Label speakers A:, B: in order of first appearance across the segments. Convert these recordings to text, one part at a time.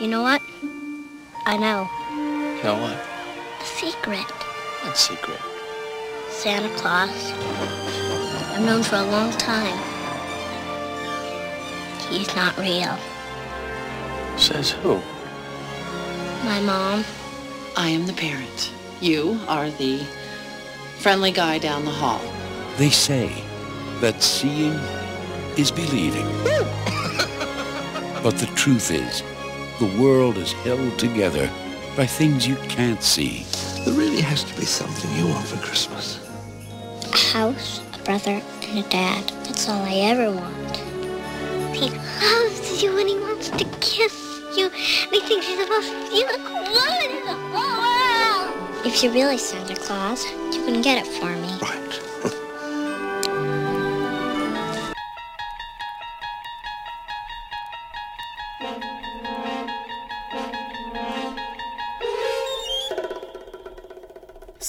A: You know what? I know.
B: You Know what?
A: The secret.
B: What secret?
A: Santa Claus. I've known for a long time. He's not real.
B: Says who?
A: My mom.
C: I am the parent. You are the friendly guy down the hall.
D: They say that seeing is believing. but the truth is, the world is held together by things you can't see.
E: There really has to be something you want for Christmas.
A: A house, a brother, and a dad. That's all I ever want. He oh, loves you and he wants to kiss you. And he thinks you're the most beautiful woman in the whole world. If you're really Santa Claus, you can get it for me.
E: Right.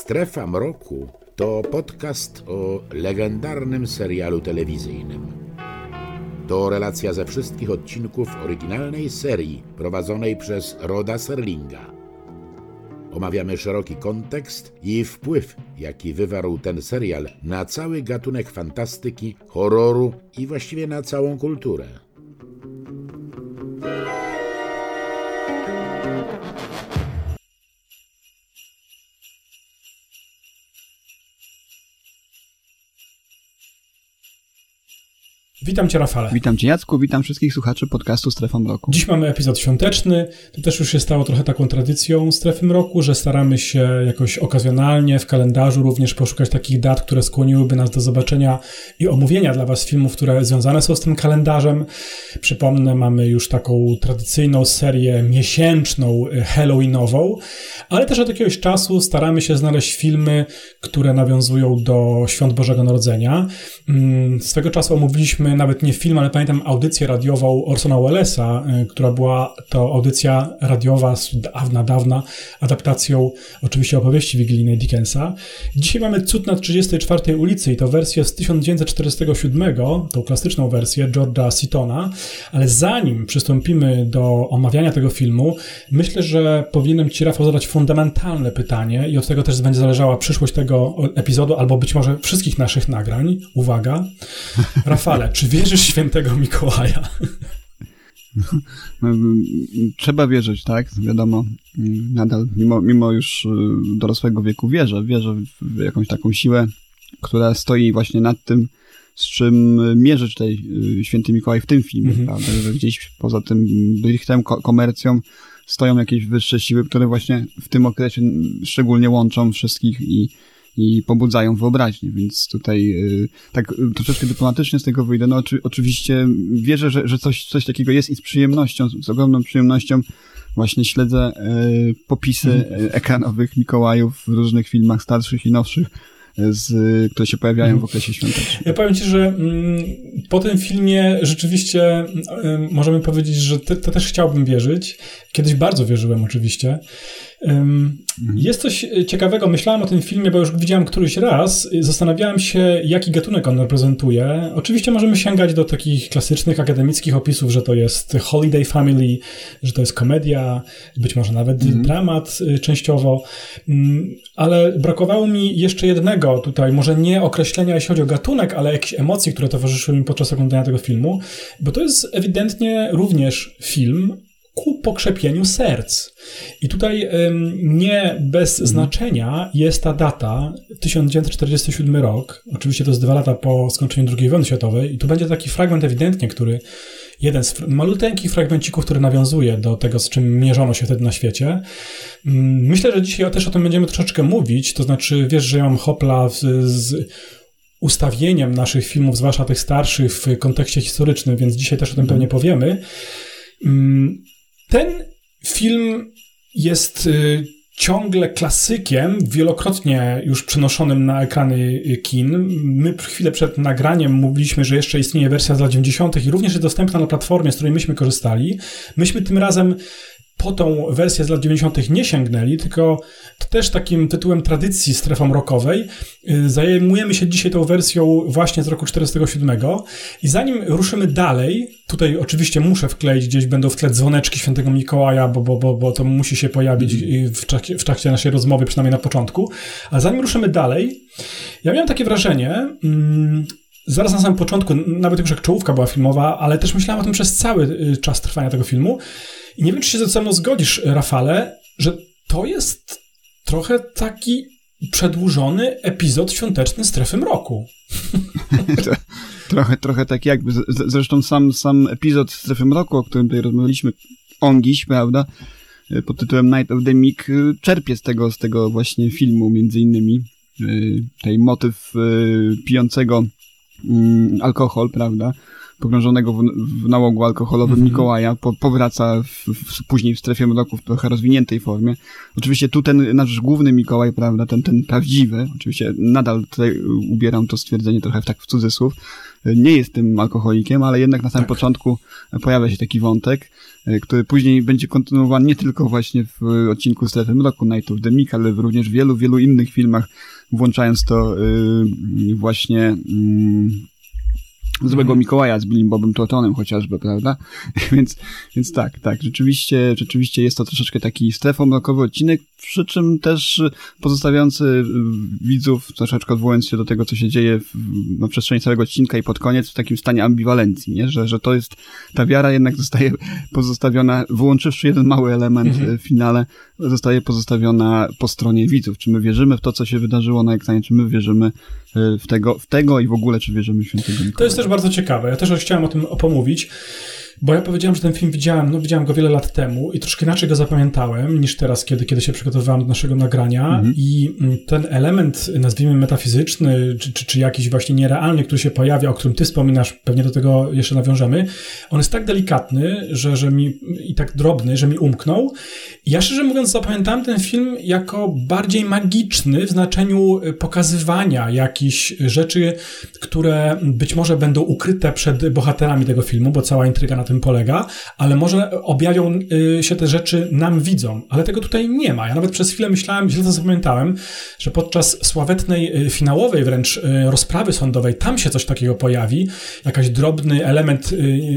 F: Strefa Mroku to podcast o legendarnym serialu telewizyjnym. To relacja ze wszystkich odcinków oryginalnej serii prowadzonej przez Roda Serlinga. Omawiamy szeroki kontekst i wpływ, jaki wywarł ten serial na cały gatunek fantastyki, horroru i właściwie na całą kulturę.
G: Witam Cię, Rafale.
H: Witam Cię, Jacku, witam wszystkich słuchaczy podcastu Strefa Mroku.
G: Dziś mamy epizod świąteczny. To też już się stało trochę taką tradycją Strefy Mroku, że staramy się jakoś okazjonalnie w kalendarzu również poszukać takich dat, które skłoniłyby nas do zobaczenia i omówienia dla Was filmów, które związane są z tym kalendarzem. Przypomnę, mamy już taką tradycyjną serię miesięczną, e, halloweenową, ale też od jakiegoś czasu staramy się znaleźć filmy, które nawiązują do Świąt Bożego Narodzenia. Mm, Swego czasu omówiliśmy nawet nie film, ale pamiętam audycję radiową Orsona Wellesa, y, która była to audycja radiowa z dawna, dawna, adaptacją oczywiście opowieści wigilijnej Dickensa. Dzisiaj mamy Cud na 34 ulicy i to wersję z 1947, tą klasyczną wersję George'a Seatona, ale zanim przystąpimy do omawiania tego filmu, myślę, że powinienem Ci, Rafał, zadać fundamentalne pytanie i od tego też będzie zależała przyszłość tego epizodu, albo być może wszystkich naszych nagrań. Uwaga. Rafale, czy wierzysz świętego Mikołaja?
H: No, Trzeba wierzyć, tak? Wiadomo, nadal, mimo, mimo już y, dorosłego wieku wierzę, wierzę w jakąś taką siłę, która stoi właśnie nad tym, z czym mierzy tutaj y, święty Mikołaj w tym filmie,
G: Mhm.
H: prawda? Że gdzieś poza tym brichtem, ko- komercją stoją jakieś wyższe siły, które właśnie w tym okresie szczególnie łączą wszystkich i, i pobudzają wyobraźnię, więc tutaj y, tak y, troszeczkę dyplomatycznie z tego wyjdę. No oczy, oczywiście wierzę, że, że coś, coś takiego jest i z przyjemnością, z, ogromną przyjemnością właśnie śledzę y, popisy y, ekranowych Mikołajów w różnych filmach starszych i nowszych, z, które się pojawiają w okresie świątecznym.
G: Ja powiem Ci, że mm, po tym filmie rzeczywiście możemy powiedzieć, że te, to też chciałbym wierzyć. Kiedyś bardzo wierzyłem oczywiście. Ym, Jest coś ciekawego, myślałem o tym filmie, bo już widziałem któryś raz. Zastanawiałem się, jaki gatunek on reprezentuje. Oczywiście możemy sięgać do takich klasycznych akademickich opisów, że to jest holiday family, że to jest komedia, być może nawet dramat y, częściowo, Mm, ale brakowało mi jeszcze jednego tutaj, może nie określenia, jeśli chodzi o gatunek, ale jakichś emocji, które towarzyszyły mi podczas oglądania tego filmu, bo to jest ewidentnie również film ku pokrzepieniu serc. I tutaj nie bez znaczenia jest ta data, 1947 rok. Oczywiście to jest dwa lata po skończeniu II wojny światowej i tu będzie taki fragment ewidentnie, który jeden z maluteńkich fragmencików, który nawiązuje do tego, z czym mierzono się wtedy na świecie. Mm, Myślę, że dzisiaj też o tym będziemy troszeczkę mówić, to znaczy wiesz, że ja mam hopla z, z ustawieniem naszych filmów, zwłaszcza tych starszych w kontekście historycznym, więc dzisiaj też o tym pewnie powiemy. Ten film jest y, ciągle klasykiem, wielokrotnie już przenoszonym na ekrany y, kin. My chwilę przed nagraniem mówiliśmy, że jeszcze istnieje wersja z lat 90. i również jest dostępna na platformie, z której myśmy korzystali. Myśmy tym razem po tą wersję z lat 90. nie sięgnęli, tylko też takim tytułem tradycji strefą rockowej. Y, zajmujemy się dzisiaj tą wersją właśnie z roku 47 i zanim ruszymy dalej, tutaj oczywiście muszę wkleić, gdzieś będą w tle dzwoneczki świętego Mikołaja, bo, bo, bo, bo to musi się pojawić w trakcie, w trakcie naszej rozmowy, przynajmniej na początku. A zanim ruszymy dalej, ja miałem takie wrażenie, mm, zaraz na samym początku, nawet już jak czołówka była filmowa, ale też myślałem o tym przez cały y, czas trwania tego filmu. I nie wiem, czy się ze mną zgodzisz, Rafale, że to jest trochę taki przedłużony epizod świąteczny strefy mroku.
H: trochę, trochę tak jakby. Zresztą sam, sam epizod strefy mroku, o którym tutaj rozmawialiśmy, Ongiś, prawda, y, pod tytułem Night of the Meek, y, czerpie z tego, z tego właśnie filmu, między innymi. Tej motyw pijącego mm, alkohol, prawda? Pogrążonego w, w nałogu alkoholowym mm -hmm. Mikołaja po, powraca w, w, później w strefie mroku w trochę rozwiniętej formie. Oczywiście tu ten nasz główny Mikołaj, prawda, ten, ten prawdziwy, oczywiście nadal tutaj ubieram to stwierdzenie trochę w, tak w cudzysłów, nie jest tym alkoholikiem, ale jednak na samym tak. początku pojawia się taki wątek, który później będzie kontynuowany nie tylko właśnie w odcinku Strefy Mroku Night of the Meek, ale również w wielu, wielu innych filmach, włączając to yy, właśnie yy, złego mhm. Mikołaja z Billim Bobem Tortonem chociażby, prawda? więc, więc tak, tak, rzeczywiście, rzeczywiście jest to troszeczkę taki strefomrokowy odcinek, przy czym też pozostawiający widzów, troszeczkę odwołując się do tego, co się dzieje w, na przestrzeni całego odcinka i pod koniec w takim stanie ambiwalencji, nie? Że, że to jest, ta wiara jednak zostaje pozostawiona, wyłączywszy jeden mały element mhm. w finale, zostaje pozostawiona po stronie widzów. Czy my wierzymy w to, co się wydarzyło na ekranie, czy my wierzymy y, w tego, w tego i w ogóle, czy wierzymy w świętego Mikołaja.
G: To jest też bardzo ciekawe. Ja też chciałem o tym opomówić. Bo ja powiedziałem, że ten film widziałem, no widziałem go wiele lat temu i troszkę inaczej go zapamiętałem niż teraz, kiedy, kiedy się przygotowywałem do naszego nagrania mhm. i mm, ten element, nazwijmy metafizyczny, czy, czy, czy jakiś właśnie nierealny, który się pojawia, o którym ty wspominasz, pewnie do tego jeszcze nawiążemy, on jest tak delikatny, że, że mi i tak drobny, że mi umknął. Ja szczerze mówiąc zapamiętałem ten film jako bardziej magiczny w znaczeniu y, pokazywania jakichś rzeczy, które być może będą ukryte przed bohaterami tego filmu, bo cała intryga na tym polega, ale może objawią y, się te rzeczy nam widzą, ale tego tutaj nie ma. Ja nawet przez chwilę myślałem, źle to zapamiętałem, że podczas sławetnej, y, finałowej wręcz y, rozprawy sądowej tam się coś takiego pojawi, jakaś drobny element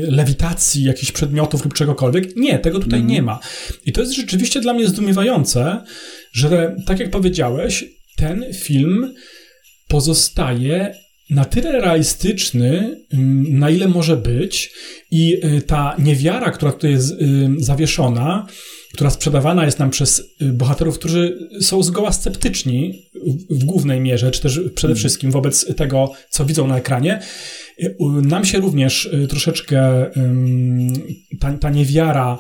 G: lewitacji jakichś przedmiotów lub czegokolwiek. Nie, tego tutaj mm. nie ma. I to jest rzeczywiście dla mnie zdumiewające, że tak jak powiedziałeś, ten film pozostaje na tyle realistyczny, na ile może być, i y, ta niewiara, która tutaj jest y, zawieszona, która sprzedawana jest nam przez y, bohaterów, którzy są zgoła sceptyczni w głównej mierze, czy też przede mhm. wszystkim wobec tego, co widzą na ekranie, nam się również troszeczkę ta, ta niewiara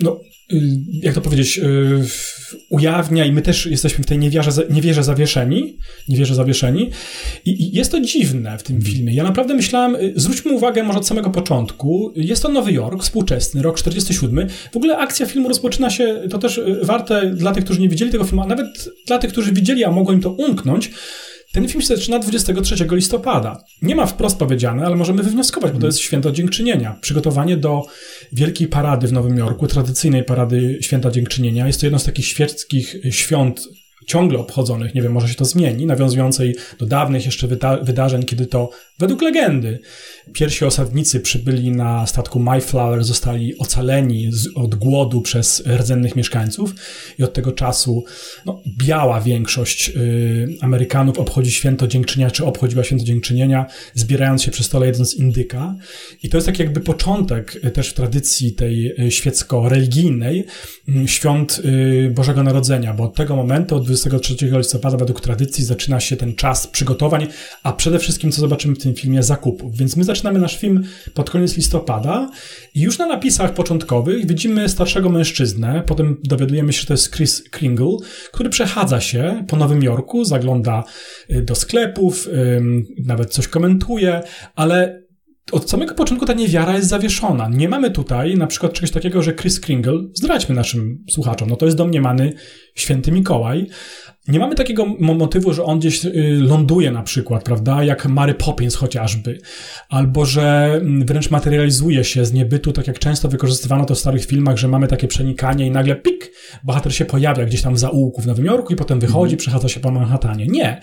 G: no, Y, jak to powiedzieć, y, ujawnia i my też jesteśmy w tej niewierze, niewierze zawieszeni, niewierze zawieszeni I, jest to dziwne w tym mhm. filmie. Ja naprawdę myślałem, y, zwróćmy uwagę może od samego początku, jest to Nowy Jork, współczesny, rok 47. W ogóle akcja filmu rozpoczyna się, to też warte dla tych, którzy nie widzieli tego filmu, a nawet dla tych, którzy widzieli, a mogło im to umknąć, ten film się zaczyna 23 listopada. Nie ma wprost powiedziane, ale możemy wywnioskować, bo to jest święto dziękczynienia. Przygotowanie do wielkiej parady w Nowym Jorku, tradycyjnej parady święta dziękczynienia. Jest to jedno z takich świeckich świąt ciągle obchodzonych, nie wiem, może się to zmieni, nawiązującej do dawnych jeszcze wyda wydarzeń, kiedy to według legendy pierwsi osadnicy przybyli na statku Mayflower, zostali ocaleni z, od głodu przez rdzennych mieszkańców i od tego czasu no, biała większość y, Amerykanów obchodzi święto dziękczynienia, czy obchodziła święto dziękczynienia, zbierając się przy stole jedząc indyka. I to jest tak jakby początek y, też w tradycji tej y, świecko-religijnej y, świąt y, Bożego Narodzenia, bo od tego momentu, od 23 listopada według tradycji zaczyna się ten czas przygotowań, a przede wszystkim, co zobaczymy w tym filmie, zakupów. Więc my zaczynamy nasz film pod koniec listopada i już na napisach początkowych widzimy starszego mężczyznę, potem dowiadujemy się, że to jest Chris Kringle, który przechadza się po Nowym Jorku, zagląda y, do sklepów, nawet coś komentuje, ale od samego początku ta niewiara jest zawieszona. Nie mamy tutaj na przykład czegoś takiego, że Chris Kringle, zdradźmy naszym słuchaczom, no to jest domniemany święty Mikołaj. Nie mamy takiego motywu, że on gdzieś y, ląduje na przykład, prawda, jak Mary Poppins chociażby, albo że mm, wręcz materializuje się z niebytu, tak jak często wykorzystywano to w starych filmach, że mamy takie przenikanie i nagle pik, bohater się pojawia gdzieś tam w zaułku w Nowym Jorku i potem wychodzi, przechadza się po Manhattanie. Nie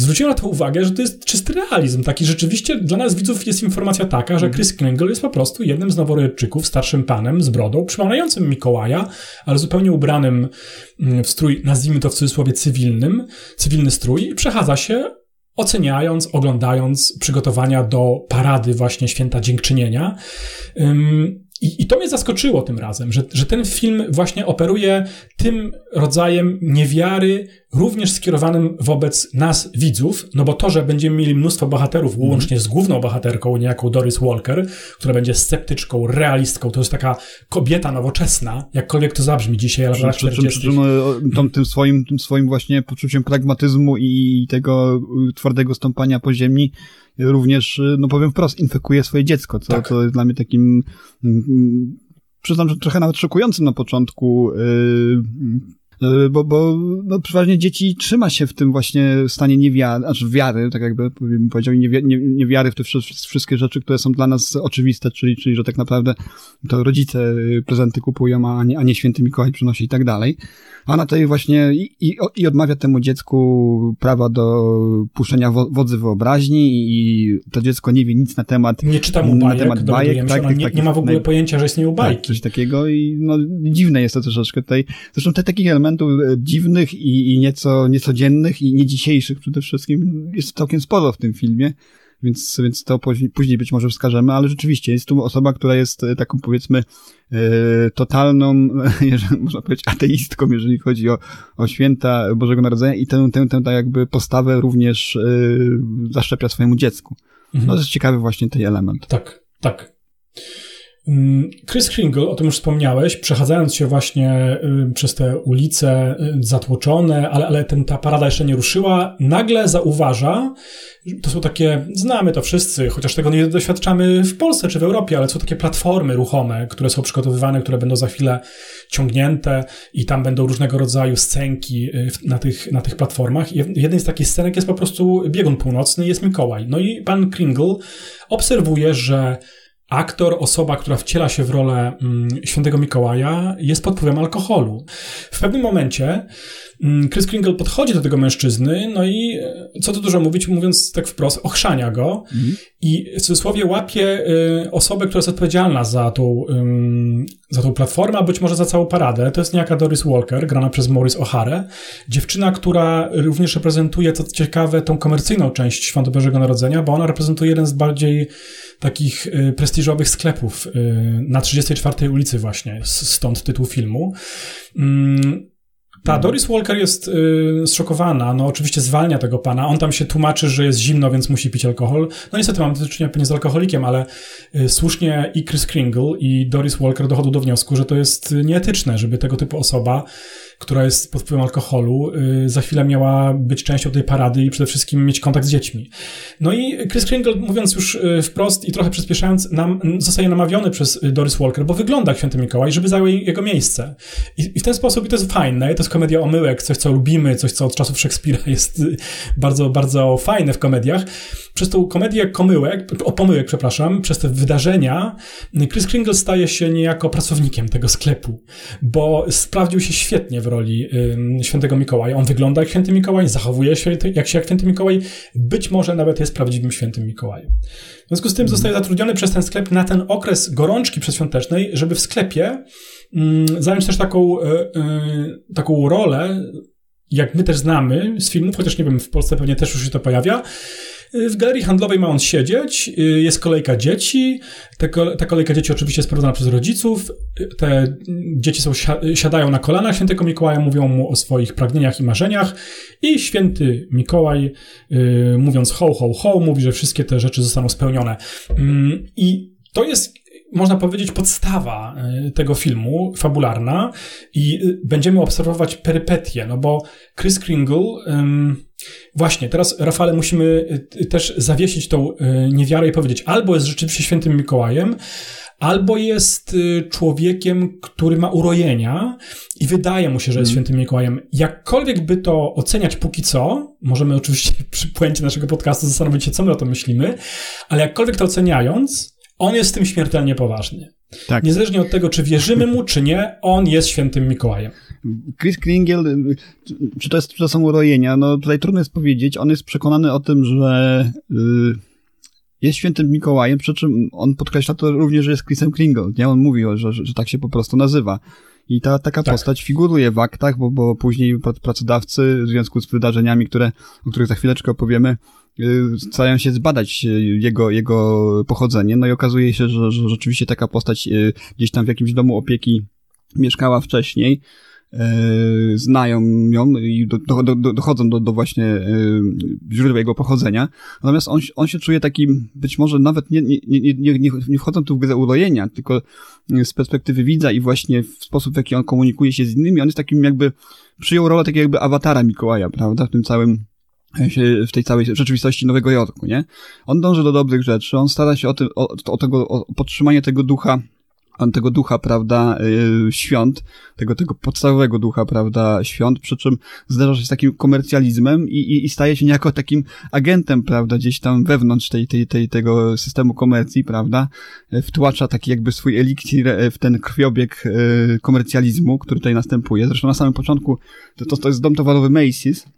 G: zwróciłem na to uwagę, że to jest czysty realizm. Taki rzeczywiście dla nas widzów jest informacja taka, że Chris Kringle jest po prostu jednym z noworodczyków, starszym panem z brodą, przypominającym Mikołaja, ale zupełnie ubranym mm, w strój, nazwijmy to w cudzysłowie cywilnym, cywilny strój i przechadza się oceniając, oglądając przygotowania do parady właśnie Święta Dziękczynienia. I, I to mnie zaskoczyło tym razem, że, że ten film właśnie operuje tym rodzajem niewiary, również skierowanym wobec nas, widzów, no bo to, że będziemy mieli mnóstwo bohaterów, mm. łącznie z główną bohaterką, niejaką Doris Walker, która będzie sceptyczką, realistką, to jest taka kobieta nowoczesna, jakkolwiek to zabrzmi dzisiaj, ale w latach 40. Przy,
H: tym, tym, swoim, tym swoim właśnie poczuciem pragmatyzmu i tego twardego stąpania po ziemi, również, no powiem wprost, infekuje swoje dziecko, co, tak. co jest dla mnie takim, mm, mm, przyznam, że trochę nawet szokującym na początku, yy, bo, bo no, przeważnie dzieci trzyma się w tym właśnie stanie niewiary, znaczy wiary, tak jakby bym powiedział, niewi nie, niewiary w te wszystkie rzeczy, które są dla nas oczywiste, czyli, czyli że tak naprawdę to rodzice prezenty kupują, a nie, a nie święty Mikołaj przynosi i tak dalej. A na tej właśnie i, i, i odmawia temu dziecku prawa do puszczenia wo, wodzy wyobraźni i to dziecko nie wie nic na temat
G: Nie czyta mu bajek, na temat bajek tak, tak, nie, nie ma w ogóle naj... pojęcia, że istnieją bajki. Tak,
H: coś takiego i no, dziwne jest to troszeczkę tutaj. Zresztą te takich elementów e, dziwnych i, i nieco niecodziennych i nie dzisiejszych przede wszystkim jest całkiem sporo w tym filmie więc, więc to później, później być może wskażemy, ale rzeczywiście jest tu osoba, która jest e, taką powiedzmy e, totalną, jeżeli, można powiedzieć, ateistką, jeżeli chodzi o, o święta Bożego Narodzenia i tę, tę, tę tak jakby postawę również zaszczepia swojemu dziecku. Mhm. No to jest ciekawy właśnie ten element.
G: Tak, tak. Mm, Chris Kringle, o tym już wspomniałeś, przechadzając się właśnie y, przez te ulice y, zatłoczone, ale, ale ten, ta parada jeszcze nie ruszyła, nagle zauważa, to są takie, znamy to wszyscy, chociaż tego nie doświadczamy w Polsce czy w Europie, ale są takie platformy ruchome, które są przygotowywane, które będą za chwilę ciągnięte i tam będą różnego rodzaju scenki y, na tych, na tych platformach. I jednej z takich scenek jest po prostu biegun północny, jest Mikołaj. No i pan Kringle obserwuje, że aktor, osoba, która wciela się w rolę mm, świętego Mikołaja, jest pod wpływem alkoholu. W pewnym momencie mm, Chris Kringle podchodzi do tego mężczyzny, no i e, co tu dużo mówić, mówiąc tak wprost, ochrzania go mm. i w cudzysłowie łapie y, osobę, która jest odpowiedzialna za tą, y, za tą platformę, a być może za całą paradę. To jest niejaka Doris Walker, grana przez Maurice O'Hare. Dziewczyna, która również reprezentuje, co ciekawe, tą komercyjną część Świąt Bożego Narodzenia, bo ona reprezentuje jeden z bardziej takich y, prestiżowych sklepów y, na 34 ulicy właśnie, stąd tytuł filmu. Mm, ta mhm. Doris Walker jest y, zszokowana, no oczywiście zwalnia tego pana, on tam się tłumaczy, że jest zimno, więc musi pić alkohol. No niestety mamy do czynienia pewnie z alkoholikiem, ale y, słusznie i Chris Kringle i Doris Walker dochodzą do wniosku, że to jest nieetyczne, żeby tego typu osoba która jest pod wpływem alkoholu, y, za chwilę miała być częścią tej parady i przede wszystkim mieć kontakt z dziećmi. No i Chris Kringle, mówiąc już y, wprost i trochę przyspieszając, nam, zostaje namawiony przez Doris Walker, bo wygląda jak święty Mikołaj, żeby zajął jego miejsce. I, I, w ten sposób, i to jest fajne, to jest komedia omyłek, coś co lubimy, coś co od czasów Szekspira jest y, bardzo, bardzo fajne w komediach. Przez tą komedię komyłek, o pomyłek, przepraszam, przez te wydarzenia, Chris Kringle staje się niejako pracownikiem tego sklepu, bo sprawdził się świetnie w roli świętego Mikołaja. On wygląda jak święty Mikołaj, zachowuje się jak, się jak święty Mikołaj, być może nawet jest prawdziwym świętym Mikołajem. W związku z tym zostaje zatrudniony przez ten sklep na ten okres gorączki przedświątecznej, żeby w sklepie zająć też taką, y, y, taką rolę, jak my też znamy z filmów, chociaż nie wiem, w Polsce pewnie też już się to pojawia, w galerii handlowej ma on siedzieć, y, jest kolejka dzieci, ta kolejka dzieci oczywiście jest prowadzona przez rodziców, te dzieci są, siadają na kolanach. Świętego Mikołaja, mówią mu o swoich pragnieniach i marzeniach. I święty Mikołaj, y, mówiąc ho, ho, ho, mówi, że wszystkie te rzeczy zostaną spełnione. Mm, I to jest można powiedzieć, podstawa y, tego filmu, fabularna i y, będziemy obserwować perypetie, no bo Chris Kringle, właśnie, teraz Rafale musimy y, też zawiesić tą niewiarę i powiedzieć, albo jest rzeczywiście świętym Mikołajem, albo jest człowiekiem, który ma urojenia i wydaje mu się, że jest mm. świętym Mikołajem. Jakkolwiek by to oceniać póki co, możemy oczywiście przy puencie naszego podcastu zastanowić się, co my o tym myślimy, ale jakkolwiek to oceniając, on jest z tym śmiertelnie poważny. Tak. Niezależnie od tego, czy wierzymy mu, czy nie, on jest świętym Mikołajem.
H: Chris Kringle, czy to, jest, czy to są urojenia? No tutaj trudno jest powiedzieć. On jest przekonany o tym, że yy, jest świętym Mikołajem, przy czym on podkreśla to również, że jest Chrisem Kringle. Nie? On mówi, że, że, że tak się po prostu nazywa. I ta taka tak. postać figuruje w aktach, bo, bo później pracodawcy w związku z wydarzeniami, które, o których za chwileczkę opowiemy, Y, starają się zbadać y, jego, jego pochodzenie, no i okazuje się, że, że rzeczywiście taka postać y, gdzieś tam w jakimś domu opieki mieszkała wcześniej, znają ją i do, do, do, dochodzą do, do właśnie źródła jego pochodzenia. Natomiast on, on się czuje takim, być może nawet nie, nie, nie, nie, nie wchodzą tu w grę urojenia, tylko z perspektywy widza i właśnie w sposób, w jaki on komunikuje się z innymi, on jest takim jakby, przyjął rolę takiego jakby awatara Mikołaja, prawda, w tym całym w tej całej rzeczywistości Nowego Jorku, nie? On dąży do dobrych rzeczy, on stara się o, tym, o, o tego, o podtrzymanie tego ducha, tego ducha, prawda, yy, świąt, tego, tego podstawowego ducha, prawda, świąt, przy czym zderza się z takim komercjalizmem i, i, i staje się niejako takim agentem, prawda, gdzieś tam wewnątrz tej, tej, tej, tego systemu komercji, prawda, wtłacza taki jakby swój eliksir e, w ten krwiobieg komercjalizmu, który tutaj następuje. Zresztą na samym początku to, to, to jest dom towarowy Macy's, Y,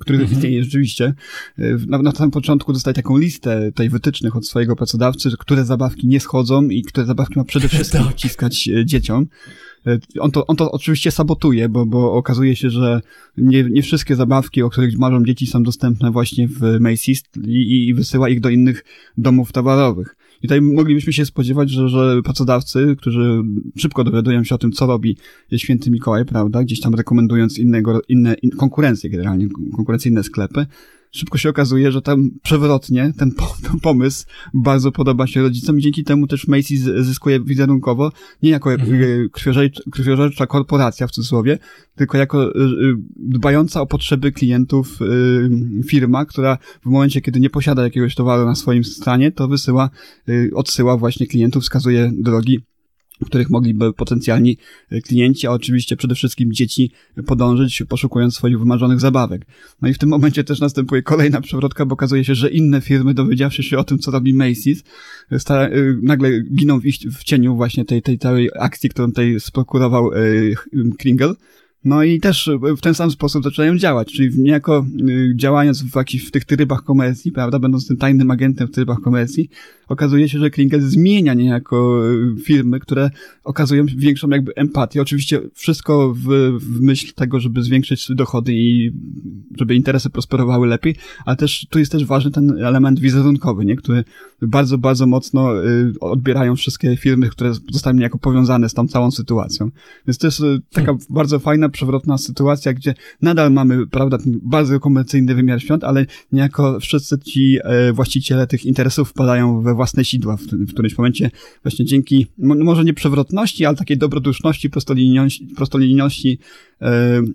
H: który mhm. istnieje rzeczywiście. Y, na, na samym początku dostaje taką listę tej wytycznych od swojego pracodawcy, które zabawki nie schodzą i które zabawki ma przede wszystkim tak. wciskać y, dzieciom. On to, on to oczywiście sabotuje, bo, bo okazuje się, że nie, nie wszystkie zabawki, o których marzą dzieci, są dostępne właśnie w Macy's i, i wysyła ich do innych domów towarowych. I tutaj moglibyśmy się spodziewać, że, że pracodawcy, którzy szybko dowiadują się o tym, co robi święty Mikołaj, prawda, gdzieś tam rekomendując innego, inne, in, konkurencje generalnie, konkurencyjne sklepy, szybko się okazuje, że tam przewrotnie ten, pomysł bardzo podoba się rodzicom i dzięki temu też Macy's zyskuje wizerunkowo, nie jako mhm. krwiożercza korporacja w cudzysłowie, tylko jako y, y, dbająca o potrzeby klientów firma, która w momencie, kiedy nie posiada jakiegoś towaru na swoim stanie, to wysyła, odsyła właśnie klientów, wskazuje drogi których mogliby potencjalni e, klienci, a oczywiście przede wszystkim dzieci podążyć, poszukując swoich wymarzonych zabawek. No i w tym momencie też następuje kolejna przewrotka, bo okazuje się, że inne firmy, dowiedziawszy się o tym, co robi Macy's, e, nagle giną w, w cieniu właśnie tej, tej całej akcji, którą tutaj sprokurował e, Kringle. No i też w ten sam sposób zaczynają działać, czyli niejako działając w, w tych trybach komercji, prawda, będąc tym tajnym agentem w trybach komercji, okazuje się, że Kringle zmienia niejako e, firmy, które okazują większą jakby empatię. Oczywiście wszystko w, w myśl tego, żeby zwiększyć dochody i żeby interesy prosperowały lepiej, ale też tu jest też ważny ten element wizerunkowy, nie? który bardzo, bardzo mocno y, odbierają wszystkie firmy, które zostały niejako powiązane z tą całą sytuacją. Więc to jest y, taka hmm. bardzo fajna, przewrotna sytuacja, gdzie nadal mamy, prawda, bardzo komercyjny wymiar świąt, ale niejako wszyscy ci y, właściciele tych interesów wpadają we własne sidła w, w którymś momencie. Właśnie dzięki, może nie przewrotności, ale takiej dobroduszności, prostolinijności, yy,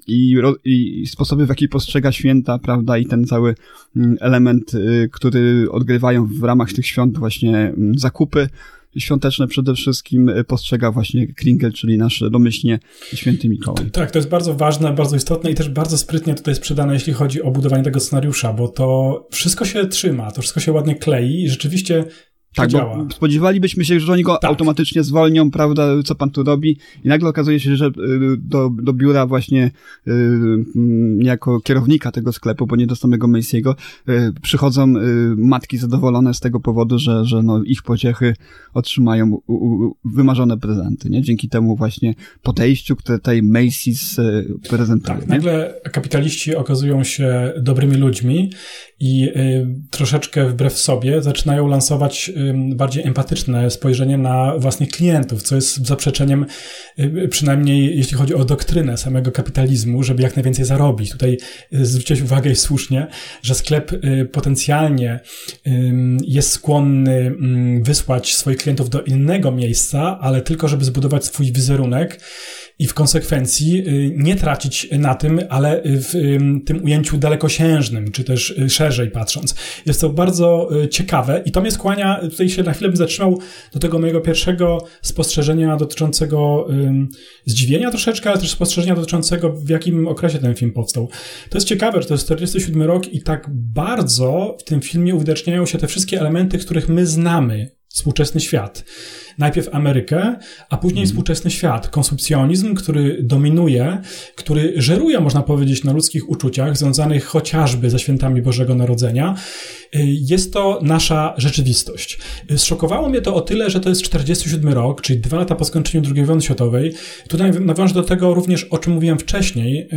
H: i, i sposoby, w jaki postrzega święta, prawda, i ten cały mm, element, yy, który odgrywają w ramach tych świąt właśnie mm, zakupy, świąteczne przede wszystkim e, postrzega właśnie Kringle, czyli nasz domyślnie święty Mikołaj.
G: Tak, to jest bardzo ważne, bardzo istotne i też bardzo sprytnie tutaj sprzedane, jeśli chodzi o budowanie tego scenariusza, bo to wszystko się trzyma, to wszystko się ładnie klei i rzeczywiście tak,
H: bo spodziewalibyśmy się, że oni go tak. automatycznie zwolnią, prawda, co pan tu robi i nagle okazuje się, że y, do, do biura właśnie y, mm, jako kierownika tego sklepu, bo nie do samego Macy'ego, y, przychodzą matki zadowolone z tego powodu, że, że no, ich pociechy otrzymają u, u, wymarzone prezenty, nie? Dzięki temu właśnie podejściu, które tutaj Macy's prezentuje. Tak,
G: nagle kapitaliści okazują się dobrymi ludźmi i troszeczkę wbrew sobie zaczynają lansować bardziej empatyczne spojrzenie na własnych klientów, co jest zaprzeczeniem, przynajmniej jeśli chodzi o doktrynę samego kapitalizmu, żeby jak najwięcej zarobić. Tutaj zwróciłeś uwagę i słusznie, że sklep potencjalnie jest skłonny wysłać swoich klientów do innego miejsca, ale tylko żeby zbudować swój wizerunek i w konsekwencji y, nie tracić na tym, ale w tym ujęciu dalekosiężnym, czy też y, szerzej patrząc. Jest to bardzo y, ciekawe i to mnie skłania, tutaj się na chwilę bym zatrzymał do tego mojego pierwszego spostrzeżenia dotyczącego zdziwienia troszeczkę, ale też spostrzeżenia dotyczącego w jakim okresie ten film powstał. To jest ciekawe, że to jest 47 rok i tak bardzo w tym filmie uwidaczniają się te wszystkie elementy, których my znamy współczesny świat. Najpierw Amerykę, a później mm. współczesny świat. Konsumpcjonizm, który dominuje, który żeruje, można powiedzieć, na ludzkich uczuciach, związanych chociażby ze świętami Bożego Narodzenia. Jest to nasza rzeczywistość. Zszokowało mnie to o tyle, że to jest 47 rok, czyli dwa lata po skończeniu II wojny światowej. Tutaj nawiążę do tego również, o czym mówiłem wcześniej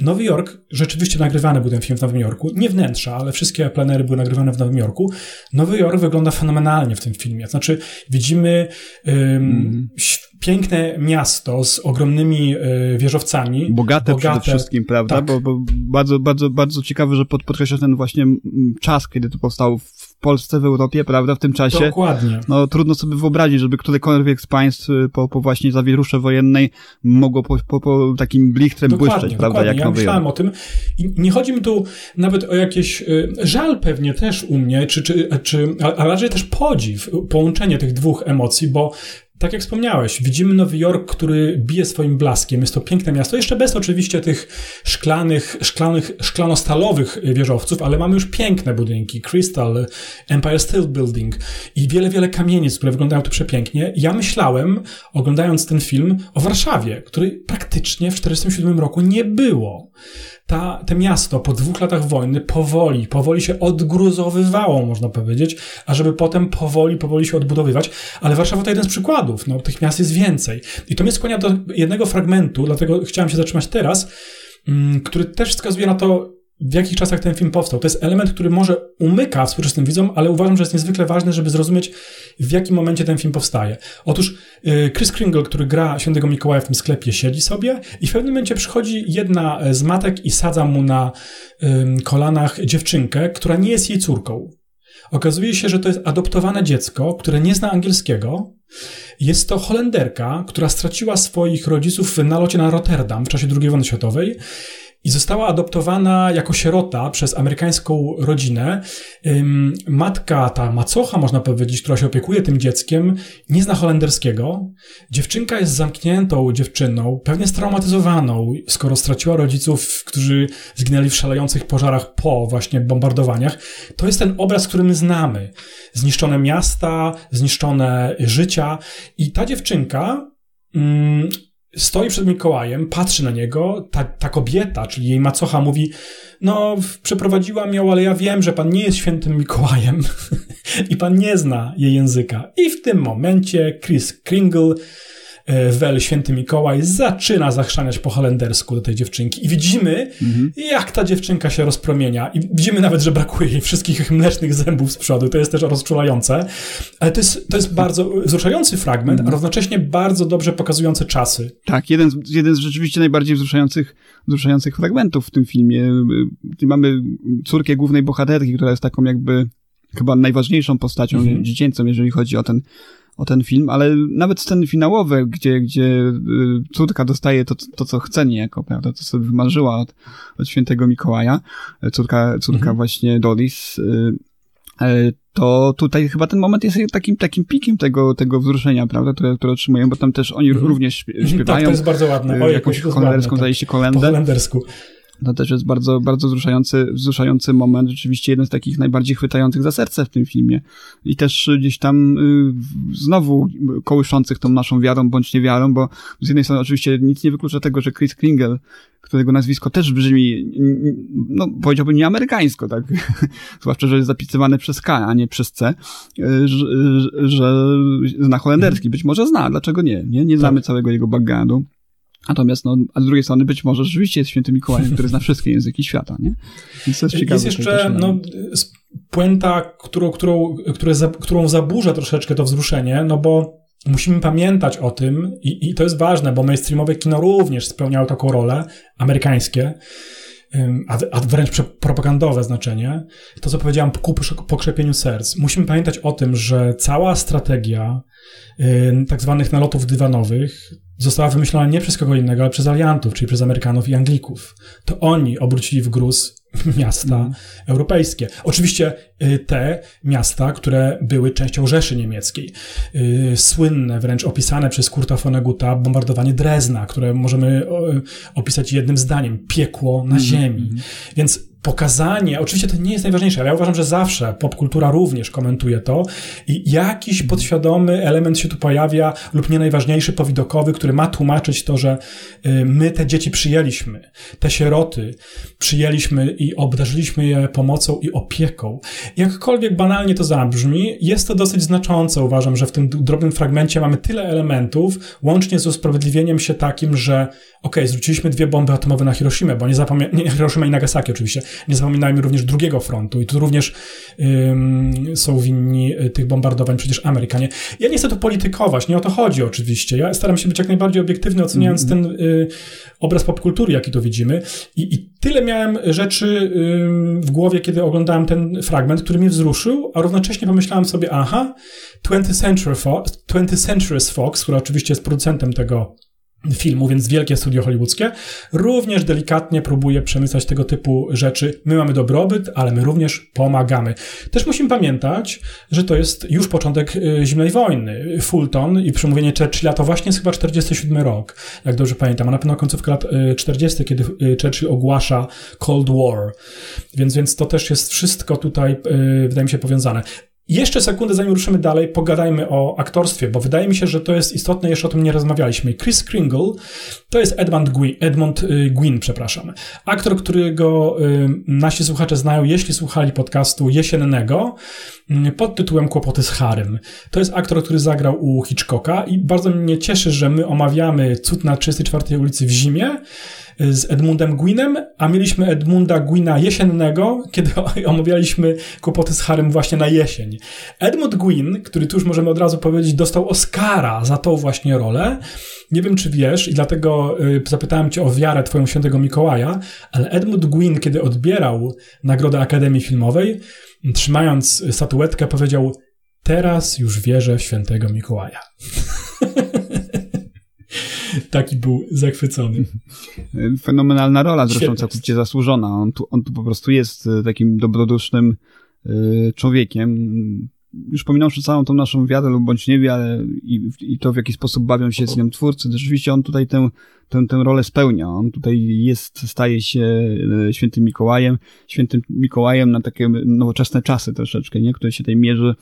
G: Nowy Jork, rzeczywiście nagrywany był ten film w Nowym Jorku. Nie wnętrza, ale wszystkie plenery były nagrywane w Nowym Jorku. Nowy Jork wygląda fenomenalnie w tym filmie. Znaczy, widzimy um, mm. piękne miasto z ogromnymi y, wieżowcami.
H: Bogate, bogate przede wszystkim, prawda? Tak. Bo, bo, bardzo, bardzo, bardzo ciekawe, że pod, podkreślasz ten właśnie czas, kiedy to powstało w Polsce, w Europie, prawda, w tym czasie.
G: Dokładnie.
H: No trudno sobie wyobrazić, żeby którekolwiek z państw y, po, po właśnie zawierusze wojennej mogło po, po, po takim blichtrem dokładnie, błyszczeć, prawda,
G: dokładnie.
H: jak
G: ja myślałem o tym i nie chodzi mi tu nawet o jakieś y, żal pewnie też u mnie, czy, czy, czy a raczej też podziw, połączenie tych dwóch emocji, bo tak jak wspomniałeś, widzimy Nowy Jork, który bije swoim blaskiem. Jest to piękne miasto, jeszcze bez oczywiście tych szklanych, szklanych, szklanostalowych wieżowców, ale mamy już piękne budynki. Crystal, Empire State Building i wiele, wiele kamienic, które wyglądają tu przepięknie. Ja myślałem, oglądając ten film, o Warszawie, której praktycznie w 1947 roku nie było ta, te miasto po dwóch latach wojny powoli, powoli się odgruzowywało, można powiedzieć, a żeby potem powoli, powoli się odbudowywać. Ale Warszawa to jeden z przykładów. No, tych miast jest więcej. I to mnie skłania do jednego fragmentu, dlatego chciałem się zatrzymać teraz, mm, który też wskazuje na to, w jakich czasach ten film powstał. To jest element, który może umyka współczesnym widzom, ale uważam, że jest niezwykle ważny, żeby zrozumieć, w jakim momencie ten film powstaje. Otóż y, Chris Kringle, który gra Świętego Mikołaja w tym sklepie, siedzi sobie i w pewnym momencie przychodzi jedna z matek i sadza mu na kolanach dziewczynkę, która nie jest jej córką. Okazuje się, że to jest adoptowane dziecko, które nie zna angielskiego. Jest to Holenderka, która straciła swoich rodziców w nalocie na Rotterdam w czasie II wojny światowej i została adoptowana jako sierota przez amerykańską rodzinę. Matka, ta macocha, można powiedzieć, która się opiekuje tym dzieckiem, nie zna holenderskiego. Dziewczynka jest zamkniętą dziewczyną, pewnie straumatyzowaną, skoro straciła rodziców, którzy zginęli w szalejących pożarach po właśnie bombardowaniach. To jest ten obraz, który my znamy. Zniszczone miasta, zniszczone życia i ta dziewczynka mm, stoi przed Mikołajem, patrzy na niego, ta, ta kobieta, czyli jej macocha mówi, no przeprowadziłam ją, ale ja wiem, że pan nie jest świętym Mikołajem i pan nie zna jej języka. I w tym momencie Chris Kringle Wel, święty Mikołaj, zaczyna zachrzaniać po holendersku do tej dziewczynki. I widzimy, mhm. jak ta dziewczynka się rozpromienia. I widzimy nawet, że brakuje jej wszystkich mlecznych zębów z przodu. To jest też rozczulające. Ale to jest, to jest bardzo wzruszający fragment, mhm. a równocześnie bardzo dobrze pokazujący czasy.
H: Tak, jeden z, jeden z rzeczywiście najbardziej wzruszających, wzruszających fragmentów w tym filmie. Mamy córkę głównej bohaterki, która jest taką jakby chyba najważniejszą postacią mhm. dziecięcą, jeżeli chodzi o ten o ten film, ale nawet sceny finałowe, gdzie, gdzie y, córka dostaje to, to, co chce niejako, prawda, to sobie wymarzyła od, od świętego Mikołaja, córka, córka mhm. właśnie Doris, y, to tutaj chyba ten moment jest takim, takim pikiem tego, tego wzruszenia, prawda, które, które otrzymują, bo tam też oni mhm. również śpiewają. Tak,
G: to jest bardzo ładne.
H: Jakąś holenderską, się, kolendę.
G: Po holendersku.
H: To też jest bardzo, bardzo wzruszający, wzruszający moment, rzeczywiście jeden z takich najbardziej chwytających za serce w tym filmie. I też gdzieś tam y, znowu kołyszących tą naszą wiarą bądź niewiarą, bo z jednej strony oczywiście nic nie wyklucza tego, że Chris Kringle, którego nazwisko też brzmi, no powiedziałbym nie amerykańsko, tak? Zwłaszcza, że jest zapisywane przez K, a nie przez C, y, że, że zna holenderski. Być może zna, dlaczego nie? Nie, nie znamy tak. całego jego backgroundu. Natomiast, no, a z drugiej strony być może rzeczywiście jest świętym Mikołajem, który zna wszystkie języki świata, nie?
G: Więc to jest ciekawe. Jest jeszcze, no, puenta, którą, którą, które, którą zaburza troszeczkę to wzruszenie, no bo musimy pamiętać o tym, i, i to jest ważne, bo mainstreamowe kino również spełniało taką rolę, amerykańskie, a, a wręcz propagandowe znaczenie, to co powiedziałam ku pokrzepieniu serc. Musimy pamiętać o tym, że cała strategia tak zwanych nalotów dywanowych została wymyślona nie przez kogo innego, ale przez aliantów, czyli przez Amerykanów i Anglików. To oni obrócili w gruz miasta mm. europejskie. Oczywiście y, te miasta, które były częścią Rzeszy Niemieckiej. Y, słynne, wręcz opisane przez Kurta Vonneguta bombardowanie Drezna, które możemy opisać jednym zdaniem. Piekło na mm. ziemi. Mm. Więc pokazanie, oczywiście to nie jest najważniejsze, ale ja uważam, że zawsze popkultura również komentuje to i jakiś podświadomy element się tu pojawia lub nie najważniejszy, powidokowy, który ma tłumaczyć to, że y, my te dzieci przyjęliśmy, te sieroty przyjęliśmy i obdarzyliśmy je pomocą i opieką. Jakkolwiek banalnie to zabrzmi, jest to dosyć znaczące. Uważam, że w tym drobnym fragmencie mamy tyle elementów, łącznie z usprawiedliwieniem się takim, że okej, okay, zwróciliśmy dwie bomby atomowe na Hiroshima, bo nie nie Hiroshima i Nagasaki oczywiście, nie zapominajmy również drugiego frontu i tu również ym, są winni y, tych bombardowań przecież Amerykanie. Ja nie chcę tu politykować, nie o to chodzi oczywiście. Ja staram się być jak najbardziej obiektywny, oceniając mm -hmm. ten y, obraz popkultury, jaki to widzimy. I, I, tyle miałem rzeczy y, w głowie, kiedy oglądałem ten fragment, który mnie wzruszył, a równocześnie pomyślałem sobie, aha, 20th Century Fox, 20th Centuries Fox, która oczywiście jest producentem tego filmu, więc wielkie studio hollywoodzkie, również delikatnie próbuje przemycać tego typu rzeczy. My mamy dobrobyt, ale my również pomagamy. Też musimy pamiętać, że to jest już początek y, zimnej wojny. Fulton i przemówienie Churchilla to właśnie jest chyba 47 rok, jak dobrze pamiętam, a na pewno końcówka lat 40., y, kiedy y, Churchill ogłasza Cold War. Więc, więc to też jest wszystko tutaj, wydaje mi się, powiązane. Jeszcze sekundę, zanim ruszymy dalej, pogadajmy o aktorstwie, bo wydaje mi się, że to jest istotne, jeszcze o tym nie rozmawialiśmy. Chris Kringle to jest Edmund Gwyn, Edmund y, Gwyn przepraszam. Aktor, którego y, nasi słuchacze znają, jeśli słuchali podcastu jesiennego, y, pod tytułem Kłopoty z Harym. To jest aktor, który zagrał u Hitchcocka i bardzo mnie cieszy, że my omawiamy Cud na 34 ulicy w zimie, z Edmundem Gwinem, a mieliśmy Edmunda Gwina jesiennego, kiedy omawialiśmy kłopoty z Harem właśnie na jesień. Edmund Gwyn, który tu już możemy od razu powiedzieć, dostał Oscara za tą właśnie rolę. Nie wiem, czy wiesz, i dlatego y, zapytałem cię o wiarę twoją świętego Mikołaja, ale Edmund Gwyn, kiedy odbierał Nagrodę Akademii Filmowej, trzymając statuetkę, powiedział teraz już wierzę w świętego Mikołaja. Taki był zachwycony.
H: Fenomenalna rola, zresztą całkowicie zasłużona. On tu, on tu po prostu jest e, takim dobrodusznym y, człowiekiem. Już pominąwszy całą tą naszą wiarę lub bądź nie wiarę i, i to, w jaki sposób bawią się z nią twórcy, rzeczywiście on tutaj tę, tę, tę rolę spełnia. On tutaj jest, staje się e, świętym Mikołajem, świętym Mikołajem na takie nowoczesne czasy troszeczkę, nie? Które się tutaj mierzy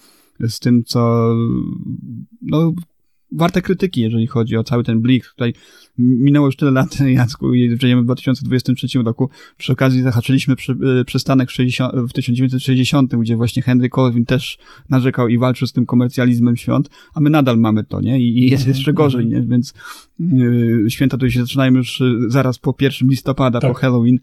H: z tym, co no, warte krytyki, jeżeli chodzi o cały ten blik. Tutaj minęło już tyle lat, Jacku, i żyjemy w 2023 roku. Przy okazji zahaczyliśmy przy, e, przystanek w, 60, w 1960, gdzie właśnie Henry Colvin też narzekał i walczył z tym komercjalizmem świąt, a my nadal mamy to, nie? I, i jest mhm, jeszcze gorzej, mhm. nie? Więc yy, święta tutaj się zaczynają już e, zaraz po 1 listopada, tak. po Halloween.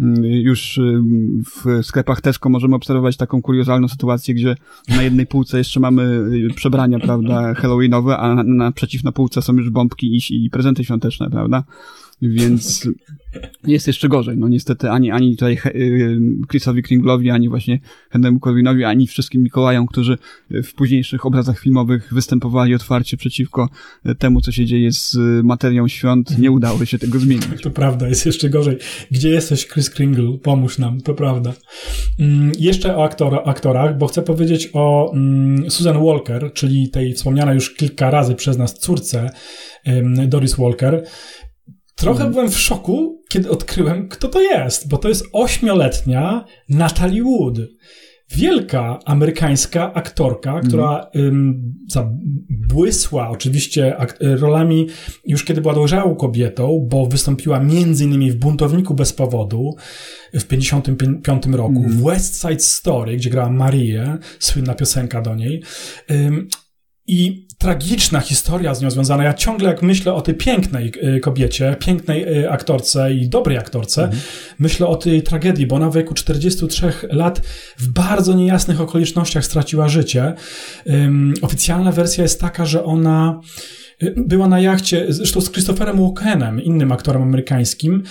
H: Yy, już yy, w sklepach Tesco możemy obserwować taką kuriozalną sytuację, gdzie na jednej półce jeszcze mamy przebrania, prawda, halloweenowe, a naprzeciw na półce są już bombki i, i prezenty świąteczne, prawda? Więc jest jeszcze gorzej. No niestety ani, ani tutaj y, Chrisowi Kringlowi, ani właśnie Henry'emu Corwinowi, ani wszystkim Mikołajom, którzy w późniejszych obrazach filmowych występowali otwarcie przeciwko temu, co się dzieje z materią świąt, nie udało się tego zmienić.
G: To prawda, jest jeszcze gorzej. Gdzie jesteś, Chris Kringle? Pomóż nam, to prawda. Mm, jeszcze o aktora, aktorach, bo chcę powiedzieć o mm, Susan Walker, czyli tej wspomnianej już kilka razy przez nas córce Doris Walker, Trochę mm. byłem w szoku, kiedy odkryłem, kto to jest, bo to jest ośmioletnia Natalie Wood. Wielka amerykańska aktorka, która mm. zabłysła oczywiście rolami już kiedy była dojrzałą kobietą, bo wystąpiła między innymi w Buntowniku bez powodu w 55 roku, mm. w West Side Story, gdzie grała Marię, słynna piosenka do niej. Ym, I tragiczna historia z nią związana. Ja ciągle jak myślę o tej pięknej y, kobiecie, pięknej y, aktorce i dobrej aktorce, mhm. myślę o tej tragedii, bo ona w wieku 43 lat w bardzo niejasnych okolicznościach straciła życie. Um, oficjalna wersja jest taka, że ona była na jachcie, zresztą z Christopherem Walkenem, innym aktorem amerykańskim.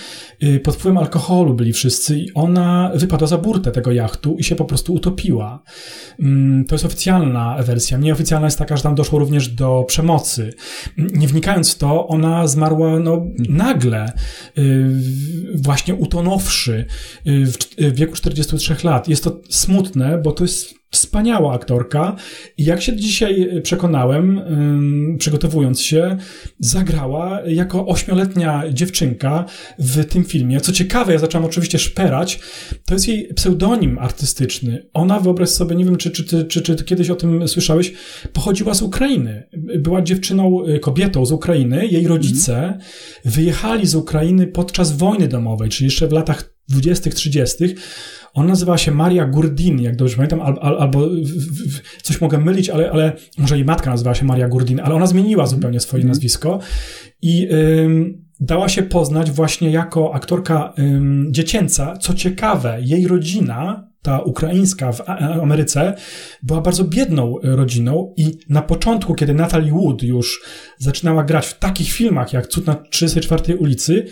G: Y, pod wpływem alkoholu byli wszyscy i ona wypadła za burtę tego jachtu i się po prostu utopiła. Mm, to jest oficjalna wersja. Nieoficjalna jest taka, że tam doszło również do przemocy. Nie wnikając w to, ona zmarła no, nagle, y, właśnie utonąwszy y, w wieku 43 lat. Jest to smutne, bo to jest Wspaniała aktorka i jak się dzisiaj przekonałem, przygotowując się, zagrała jako ośmioletnia dziewczynka w tym filmie. Co ciekawe, ja zacząłem oczywiście szperać, to jest jej pseudonim artystyczny. Ona, wyobraź sobie, nie wiem, czy, czy, czy, czy, czy kiedyś o tym słyszałeś, pochodziła z Ukrainy. Była dziewczyną, y, kobietą z Ukrainy. Jej rodzice mm. wyjechali z Ukrainy podczas wojny domowej, czyli jeszcze w latach 20., 30. Ona nazywała się Maria Gurdin, jak dobrze pamiętam, al, al, albo coś mogę mylić, ale, ale może jej matka nazywała się Maria Gurdin, ale ona zmieniła zupełnie swoje mm. nazwisko i ym, dała się poznać właśnie jako aktorka ym, dziecięca. Co ciekawe, jej rodzina ta ukraińska w Ameryce była bardzo biedną rodziną i na początku, kiedy Natalie Wood już zaczynała grać w takich filmach jak Cud na 34 ulicy,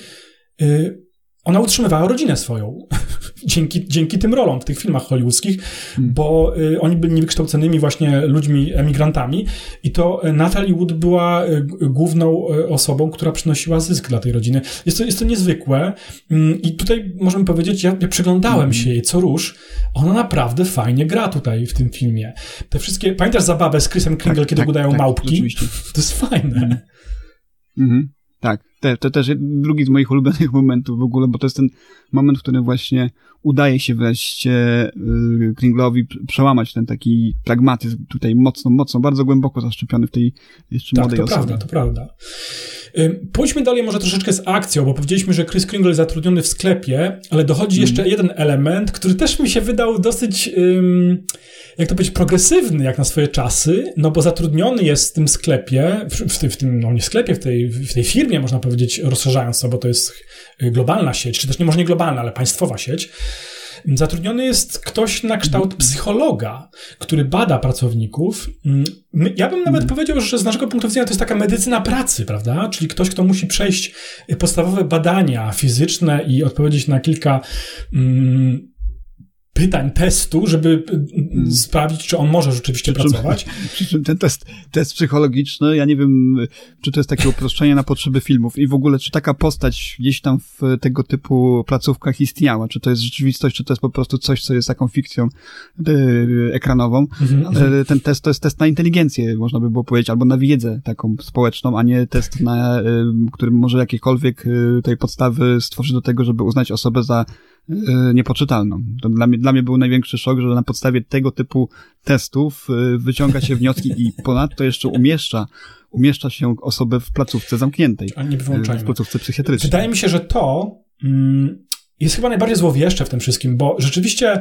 G: y, ona utrzymywała rodzinę swoją dzięki, dzięki tym rolom w tych filmach hollywoodzkich, hmm. bo y, oni byli niewykształconymi właśnie ludźmi, emigrantami i to Natalie Wood była y, główną y, osobą, która przynosiła zysk dla tej rodziny. Jest to, jest to niezwykłe y, i tutaj możemy powiedzieć, ja, ja przyglądałem hmm. się jej co róż, ona naprawdę fajnie gra tutaj w tym filmie. Te wszystkie, pamiętasz zabawę z Chrisem Kringle, tak, kiedy tak, udają tak, małpki? Oczywiście. To jest fajne.
H: Mhm. mhm. Tak, te, to też drugi z moich ulubionych momentów w ogóle, bo to jest ten moment, w którym właśnie udaje się wreszcie y, Kringlowi przełamać ten taki pragmatyzm tutaj mocno, mocno, bardzo głęboko zaszczepiony w tej jeszcze
G: tak,
H: młodej
G: to
H: osobie.
G: prawda, to prawda. Pójdźmy dalej może troszeczkę z akcją, bo powiedzieliśmy, że Chris Kringle jest zatrudniony w sklepie, ale dochodzi mm. jeszcze jeden element, który też mi się wydał dosyć, jak to powiedzieć, progresywny jak na swoje czasy, no bo zatrudniony jest w tym sklepie, w, w tym, no nie sklepie, w tej, w tej firmie można powiedzieć, rozszerzając to, bo to jest globalna sieć, czy też nie może nie globalna, ale państwowa sieć, Zatrudniony jest ktoś na kształt psychologa, który bada pracowników. Mm, ja bym nawet mhm. powiedział, że z naszego punktu widzenia to jest taka medycyna pracy, prawda? Czyli ktoś, kto musi przejść podstawowe badania fizyczne i odpowiedzieć na kilka. Mm, pytań testu, żeby hmm. sprawdzić, czy on może rzeczywiście przy czym, pracować.
H: Przy czym ten test, test psychologiczny, ja nie wiem, czy to jest takie uproszczenie na potrzeby filmów i w ogóle, czy taka postać gdzieś tam w tego typu placówkach istniała, czy to jest rzeczywistość, czy to jest po prostu coś, co jest taką fikcją yy, ekranową. Mhm. ten test to jest test na inteligencję, można by było powiedzieć, albo na wiedzę taką społeczną, a nie test na, yy, którym może jakiekolwiek yy, tej podstawy stworzyć do tego, żeby uznać osobę za E, niepoczytalną. To dla mnie, dla mnie był największy szok, że na podstawie tego typu testów e, wyciąga się wnioski i ponadto jeszcze umieszcza umieszcza się osobę w placówce zamkniętej.
G: A nie
H: w placówce psychiatrycznej.
G: Wydaje mi się, że to mm, jest chyba najbardziej złowieszcze w tym wszystkim, bo rzeczywiście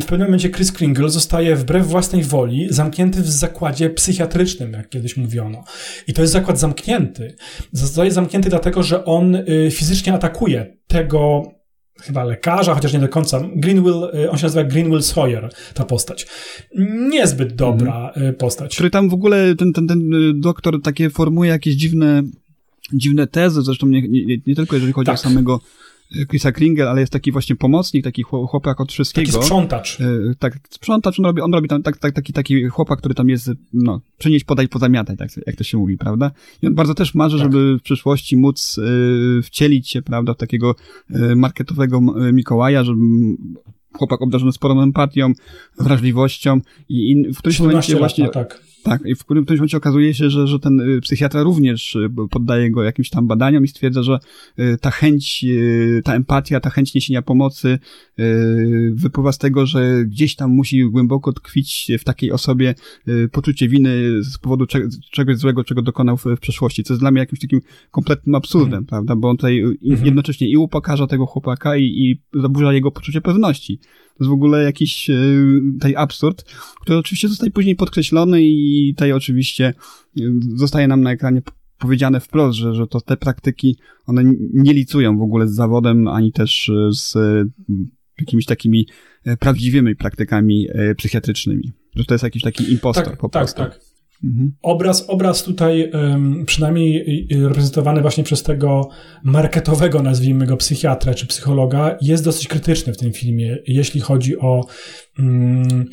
G: w pewnym momencie Chris Kringle zostaje wbrew własnej woli zamknięty w zakładzie psychiatrycznym, jak kiedyś mówiono. I to jest zakład zamknięty. Zostaje zamknięty dlatego, że on y, fizycznie atakuje tego chyba lekarza, chociaż nie do końca. Greenwill, y, on się nazywa Greenwill Sawyer, ta postać. Niezbyt dobra mhm. postać.
H: Który tam w ogóle ten, ten, ten y, doktor takie formuje jakieś dziwne, dziwne tezy, zresztą nie, nie, nie tylko jeżeli chodzi tak. o samego Chrisa Kringle, ale jest taki właśnie pomocnik, taki chłopak od wszystkiego.
G: Taki sprzątacz.
H: E, tak, sprzątacz, on robi, on robi tam tak, tak, taki, taki chłopak, który tam jest, no, przynieść, podaj, pozamiataj, tak, jak to się mówi, prawda? I on bardzo też marzy, tak. żeby w przyszłości móc y, wcielić się, prawda, w takiego y, marketowego Mikołaja, żeby chłopak obdarzony sporą empatią, wrażliwością i, i w którymś momencie właśnie... tak tak, i w którymś momencie okazuje się, że, że ten y, psychiatra również y, poddaje go jakimś tam badaniom i stwierdza, że y, ta chęć, ta empatia, ta chęć niesienia pomocy wypływa z tego, że gdzieś tam musi głęboko tkwić w takiej osobie poczucie winy z powodu czegoś złego, czego dokonał w, przeszłości, co jest dla mnie jakimś takim kompletnym absurdem, mm. prawda, bo on tutaj -hmm. jednocześnie i upokarza tego chłopaka i, i zaburza jego poczucie pewności to jest w ogóle jakiś e, tutaj absurd, który oczywiście zostaje później podkreślony i tutaj oczywiście e, zostaje nam na ekranie powiedziane wprost, że, że to te praktyki, one nie licują w ogóle z zawodem, ani też e, z jakimiś takimi prawdziwymi praktykami psychiatrycznymi. Że to jest jakiś taki impostor
G: Tak,
H: po
G: tak,
H: prostu.
G: tak.
H: Mhm.
G: Obraz, obraz tutaj przynajmniej y, reprezentowany właśnie przez tego marketowego, nazwijmy go psychiatra czy psychologa, jest dosyć krytyczny w tym filmie, jeśli chodzi o mm,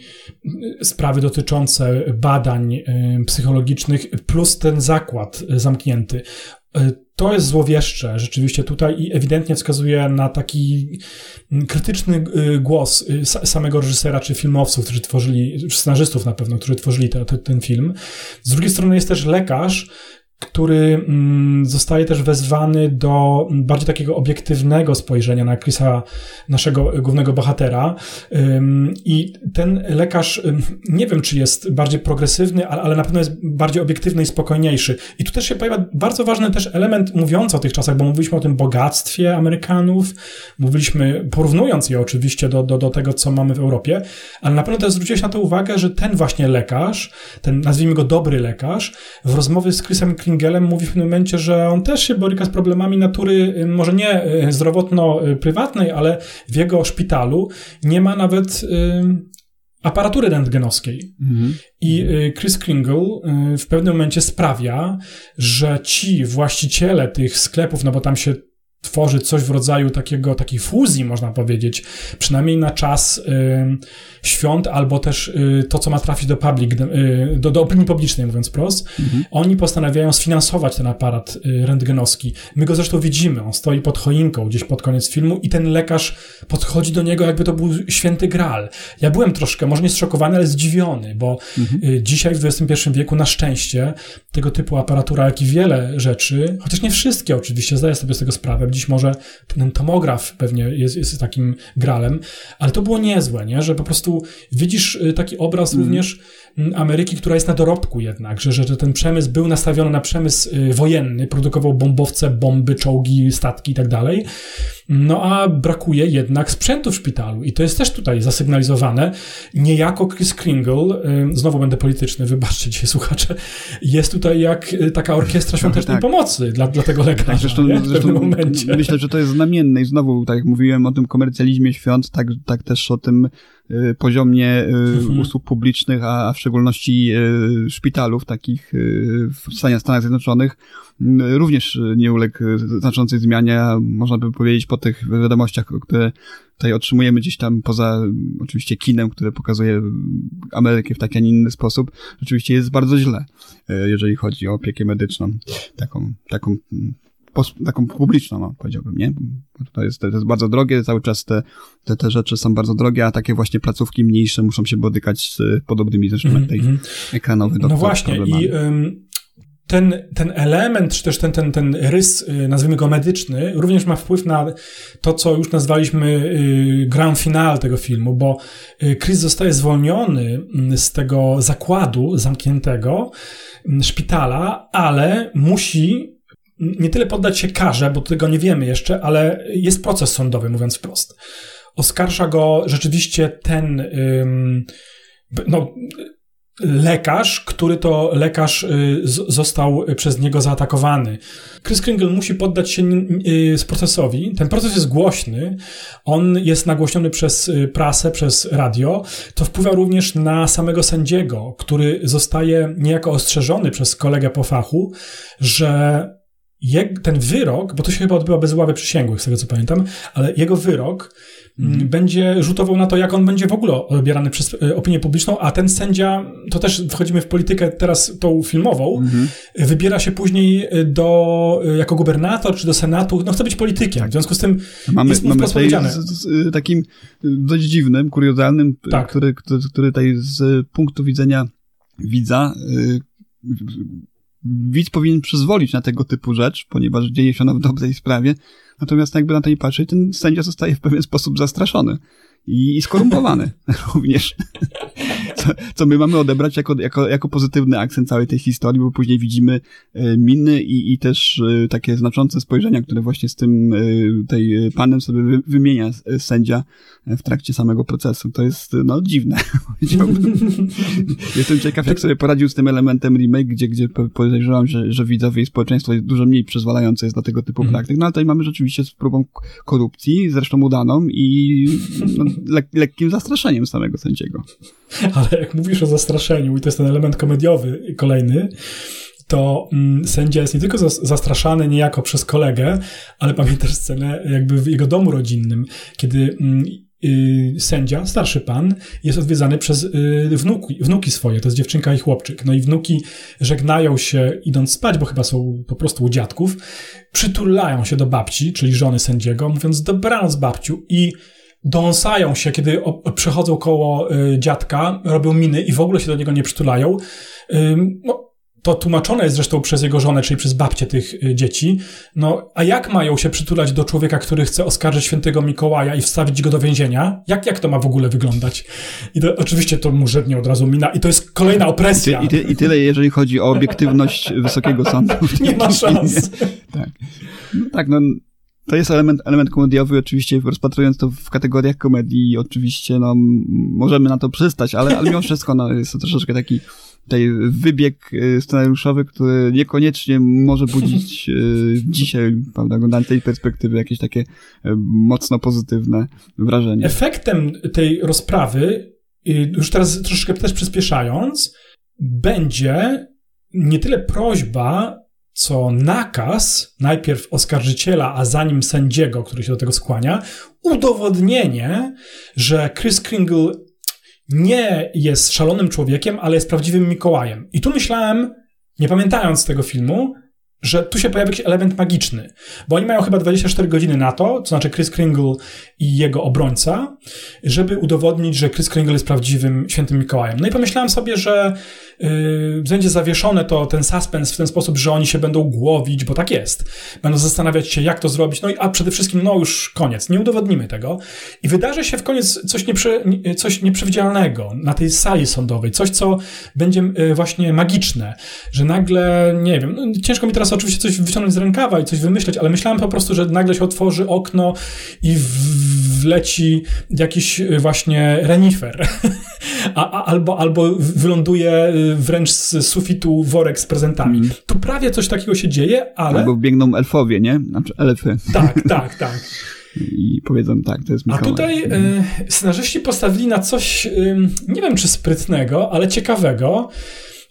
G: sprawy dotyczące badań y, psychologicznych, plus ten zakład y, zamknięty. Y, To jest złowieszcze rzeczywiście tutaj i ewidentnie wskazuje na taki krytyczny y, głos sa- samego reżysera czy filmowców, którzy tworzyli, czy scenarzystów na pewno, którzy tworzyli te, te, ten film. Z drugiej strony jest też lekarz, który mm, zostaje też wezwany do bardziej takiego obiektywnego spojrzenia na Chrisa, naszego głównego bohatera. I ten lekarz, nie wiem, czy jest bardziej progresywny, ale na pewno jest bardziej obiektywny i spokojniejszy. I tu też się pojawia bardzo ważny też element mówiący o tych czasach, bo mówiliśmy o tym bogactwie Amerykanów, mówiliśmy, porównując je oczywiście do, do, do tego, co mamy w Europie, ale na pewno też zwróciłeś na to uwagę, że ten właśnie lekarz, ten nazwijmy go dobry lekarz, w rozmowie z Chrisem Kringelem mówi w pewnym momencie, że on też się boryka z problemami natury, y, może nie y, zdrowotno-prywatnej, ale w jego szpitalu nie ma nawet y, aparatury rentgenowskiej.
H: Mhm.
G: I y, Chris Kringle y, w pewnym momencie sprawia, że ci właściciele tych sklepów, no bo tam się tworzy coś w rodzaju takiego, takiej fuzji, można powiedzieć, przynajmniej na czas y, świąt, albo też y, to, co ma trafić do public, y, do, do opinii publicznej, mówiąc wprost, oni postanawiają sfinansować ten aparat y, rentgenowski. My go zresztą widzimy, on stoi pod choinką gdzieś pod koniec filmu i ten lekarz podchodzi do niego, jakby to był święty gral. Ja byłem troszkę, może nie zszokowany, ale zdziwiony, bo y, dzisiaj w XXI wieku na szczęście tego typu aparatura, jak i wiele rzeczy, chociaż nie wszystkie oczywiście, zdaję sobie z tego sprawę, dziś może ten tomograf pewnie jest, jest takim gralem, ale to było niezłe, nie? że po prostu widzisz y, taki obraz również mm, Ameryki, która jest na dorobku jednak, że, że ten przemysł był nastawiony na przemysł y, wojenny, produkował bombowce, bomby, czołgi, statki i tak dalej. No a brakuje jednak sprzętu w szpitalu i to jest też tutaj zasygnalizowane. Niejako Chris Kringle, y, znowu będę polityczny, wybaczcie dzisiaj słuchacze, jest tutaj jak y, taka orkiestra świątecznej
H: tak.
G: pomocy dla, dla tego lekarza
H: Tak, zresztą,
G: nie? w
H: zresztą
G: momencie.
H: myślę, że to jest znamienne i znowu, tak jak mówiłem o tym komercjalizmie świąt, tak, tak też o tym poziomie y,
G: Mhm.
H: usług publicznych, a, w szczególności y, szpitalów takich y, w Stanach Stanach Zjednoczonych y, również y, nie uległ y, znaczącej zmianie, a można by powiedzieć po tych wiadomościach, które tutaj otrzymujemy gdzieś tam poza y, oczywiście kinem, które pokazuje y, Amerykę w taki, a nie inny sposób, rzeczywiście jest bardzo źle, y, jeżeli chodzi o opiekę medyczną, taką, taką taką publiczną, no, powiedziałbym, nie? Bo To jest, to jest bardzo drogie, cały czas te, te, te rzeczy są bardzo drogie, a takie właśnie placówki mniejsze muszą się borykać z y, podobnymi zresztą tej
G: Mhm.
H: ekranowy
G: No właśnie
H: problemami.
G: i ym, ten, ten element, czy też ten, ten, ten rys, y, nazwijmy go medyczny, również ma wpływ na to, co już nazwaliśmy y, grand finale tego filmu, bo Chris zostaje zwolniony mm, z tego zakładu zamkniętego, mm, szpitala, ale musi nie tyle poddać się karze, bo tego nie wiemy jeszcze, ale jest proces sądowy, mówiąc wprost. Oskarża go rzeczywiście ten, no, lekarz, który to lekarz y, został przez niego zaatakowany. Chris Kringle musi poddać się y, procesowi. Ten proces jest głośny. On jest nagłośniony przez y, prasę, przez radio. To wpływa również na samego sędziego, który zostaje niejako ostrzeżony przez kolegę po fachu, że ten wyrok, bo to się chyba odbywa bez ławy przysięgłych, z tego co pamiętam, ale jego wyrok mm, będzie rzutował na to, jak on będzie w ogóle odbierany przez e, opinię publiczną, a ten sędzia, to też wchodzimy w politykę teraz tą filmową, e, wybiera się później e, do, e, jako gubernator czy do senatu, no chce być politykiem, w związku z tym
H: Mamy,
G: jest
H: mamy tutaj z, z, takim dość dziwnym, kuriozalnym,
G: Tak.
H: który, który, który tutaj z punktu widzenia widza y, widz powinien przyzwolić na tego typu rzecz, ponieważ dzieje się ona w dobrej sprawie, natomiast jakby na to nie ten sędzia zostaje w pewien sposób zastraszony i, i skorumpowany również. co, co my mamy odebrać jako, jako, jako pozytywny akcent całej tej historii, bo później widzimy e, miny i, i też e, takie znaczące spojrzenia, które właśnie z tym e, tej panem sobie wy, wymienia sędzia w trakcie samego procesu. To jest, no, dziwne. Jestem ciekaw, jak sobie poradził z tym elementem remake, gdzie, gdzie podejrzewam, że, że widzowie i społeczeństwo jest dużo mniej przyzwalające jest na tego typu mhm. praktyk. No ale tutaj mamy rzeczywiście z próbą korupcji, zresztą udaną i no, le lekkim zastraszeniem samego sędziego.
G: Ale jak mówisz o zastraszeniu, i to jest ten element komediowy kolejny, to mm, sędzia jest nie tylko zastraszany niejako przez kolegę, ale pamiętasz scenę jakby w jego domu rodzinnym, kiedy mm, y, sędzia, starszy pan, jest odwiedzany przez y, wnuki, wnuki swoje, to jest dziewczynka i chłopczyk. No i wnuki żegnają się idąc spać, bo chyba są po prostu u dziadków, przytulają się do babci, czyli żony sędziego, mówiąc dobranoc babciu i dąsają się, kiedy przechodzą koło y, dziadka, robią miny i w ogóle się do niego nie przytulają. No, to tłumaczone jest zresztą przez jego żonę, czyli przez babcię tych y, dzieci. No, a jak mają się przytulać do człowieka, który chce oskarżyć świętego Mikołaja i wstawić go do więzienia? Jak, jak to ma w ogóle wyglądać? I to, oczywiście to mu żednie od razu mina. I to jest kolejna opresja.
H: I, ty, i tyle, jeżeli chodzi o obiektywność Wysokiego Sądu.
G: Nie ma szans.
H: Tak. No, tak, no to jest element, element komediowy, oczywiście rozpatrując to w kategoriach komedii, oczywiście, no, możemy na to przystać, ale, ale mimo wszystko, no, jest to troszeczkę taki tutaj wybieg y, scenariuszowy, który niekoniecznie może budzić y, dzisiaj, prawda, oglądając tej perspektywy jakieś takie y, mocno pozytywne wrażenie.
G: Efektem tej rozprawy, już teraz troszeczkę też przyspieszając, będzie nie tyle prośba co nakaz, najpierw oskarżyciela, a zanim sędziego, który się do tego skłania, udowodnienie, że Chris Kringle nie jest szalonym człowiekiem, ale jest prawdziwym Mikołajem. I tu myślałem, nie pamiętając tego filmu, że tu się pojawia jakiś element magiczny, bo oni mają chyba 24 godziny na to, to znaczy Chris Kringle i jego obrońca, żeby udowodnić, że Chris Kringle jest prawdziwym świętym Mikołajem. No i pomyślałem sobie, że yy, będzie zawieszone to, ten suspens w ten sposób, że oni się będą głowić, bo tak jest. Będą zastanawiać się, jak to zrobić, no i a przede wszystkim, no już koniec, nie udowodnimy tego. I wydarzy się w koniec coś, nieprze, coś nieprzewidzialnego na tej sali sądowej, coś, co będzie yy, właśnie magiczne, że nagle, nie wiem, no, ciężko mi teraz oczywiście coś wyciągnąć z rękawa i coś wymyśleć, ale myślałem po prostu, że nagle się otworzy okno i wleci jakiś y, właśnie renifer. a, a, albo, albo wyląduje y, wręcz z sufitu worek z prezentami. Mm. Tu prawie coś takiego się dzieje, ale...
H: Albo biegną elfowie, nie? Znaczy elfy.
G: Tak, tak, tak.
H: I powiedzą tak, to jest Mikołaj.
G: A tutaj y, scenarzyści postawili na coś, y, nie wiem czy sprytnego, ale ciekawego.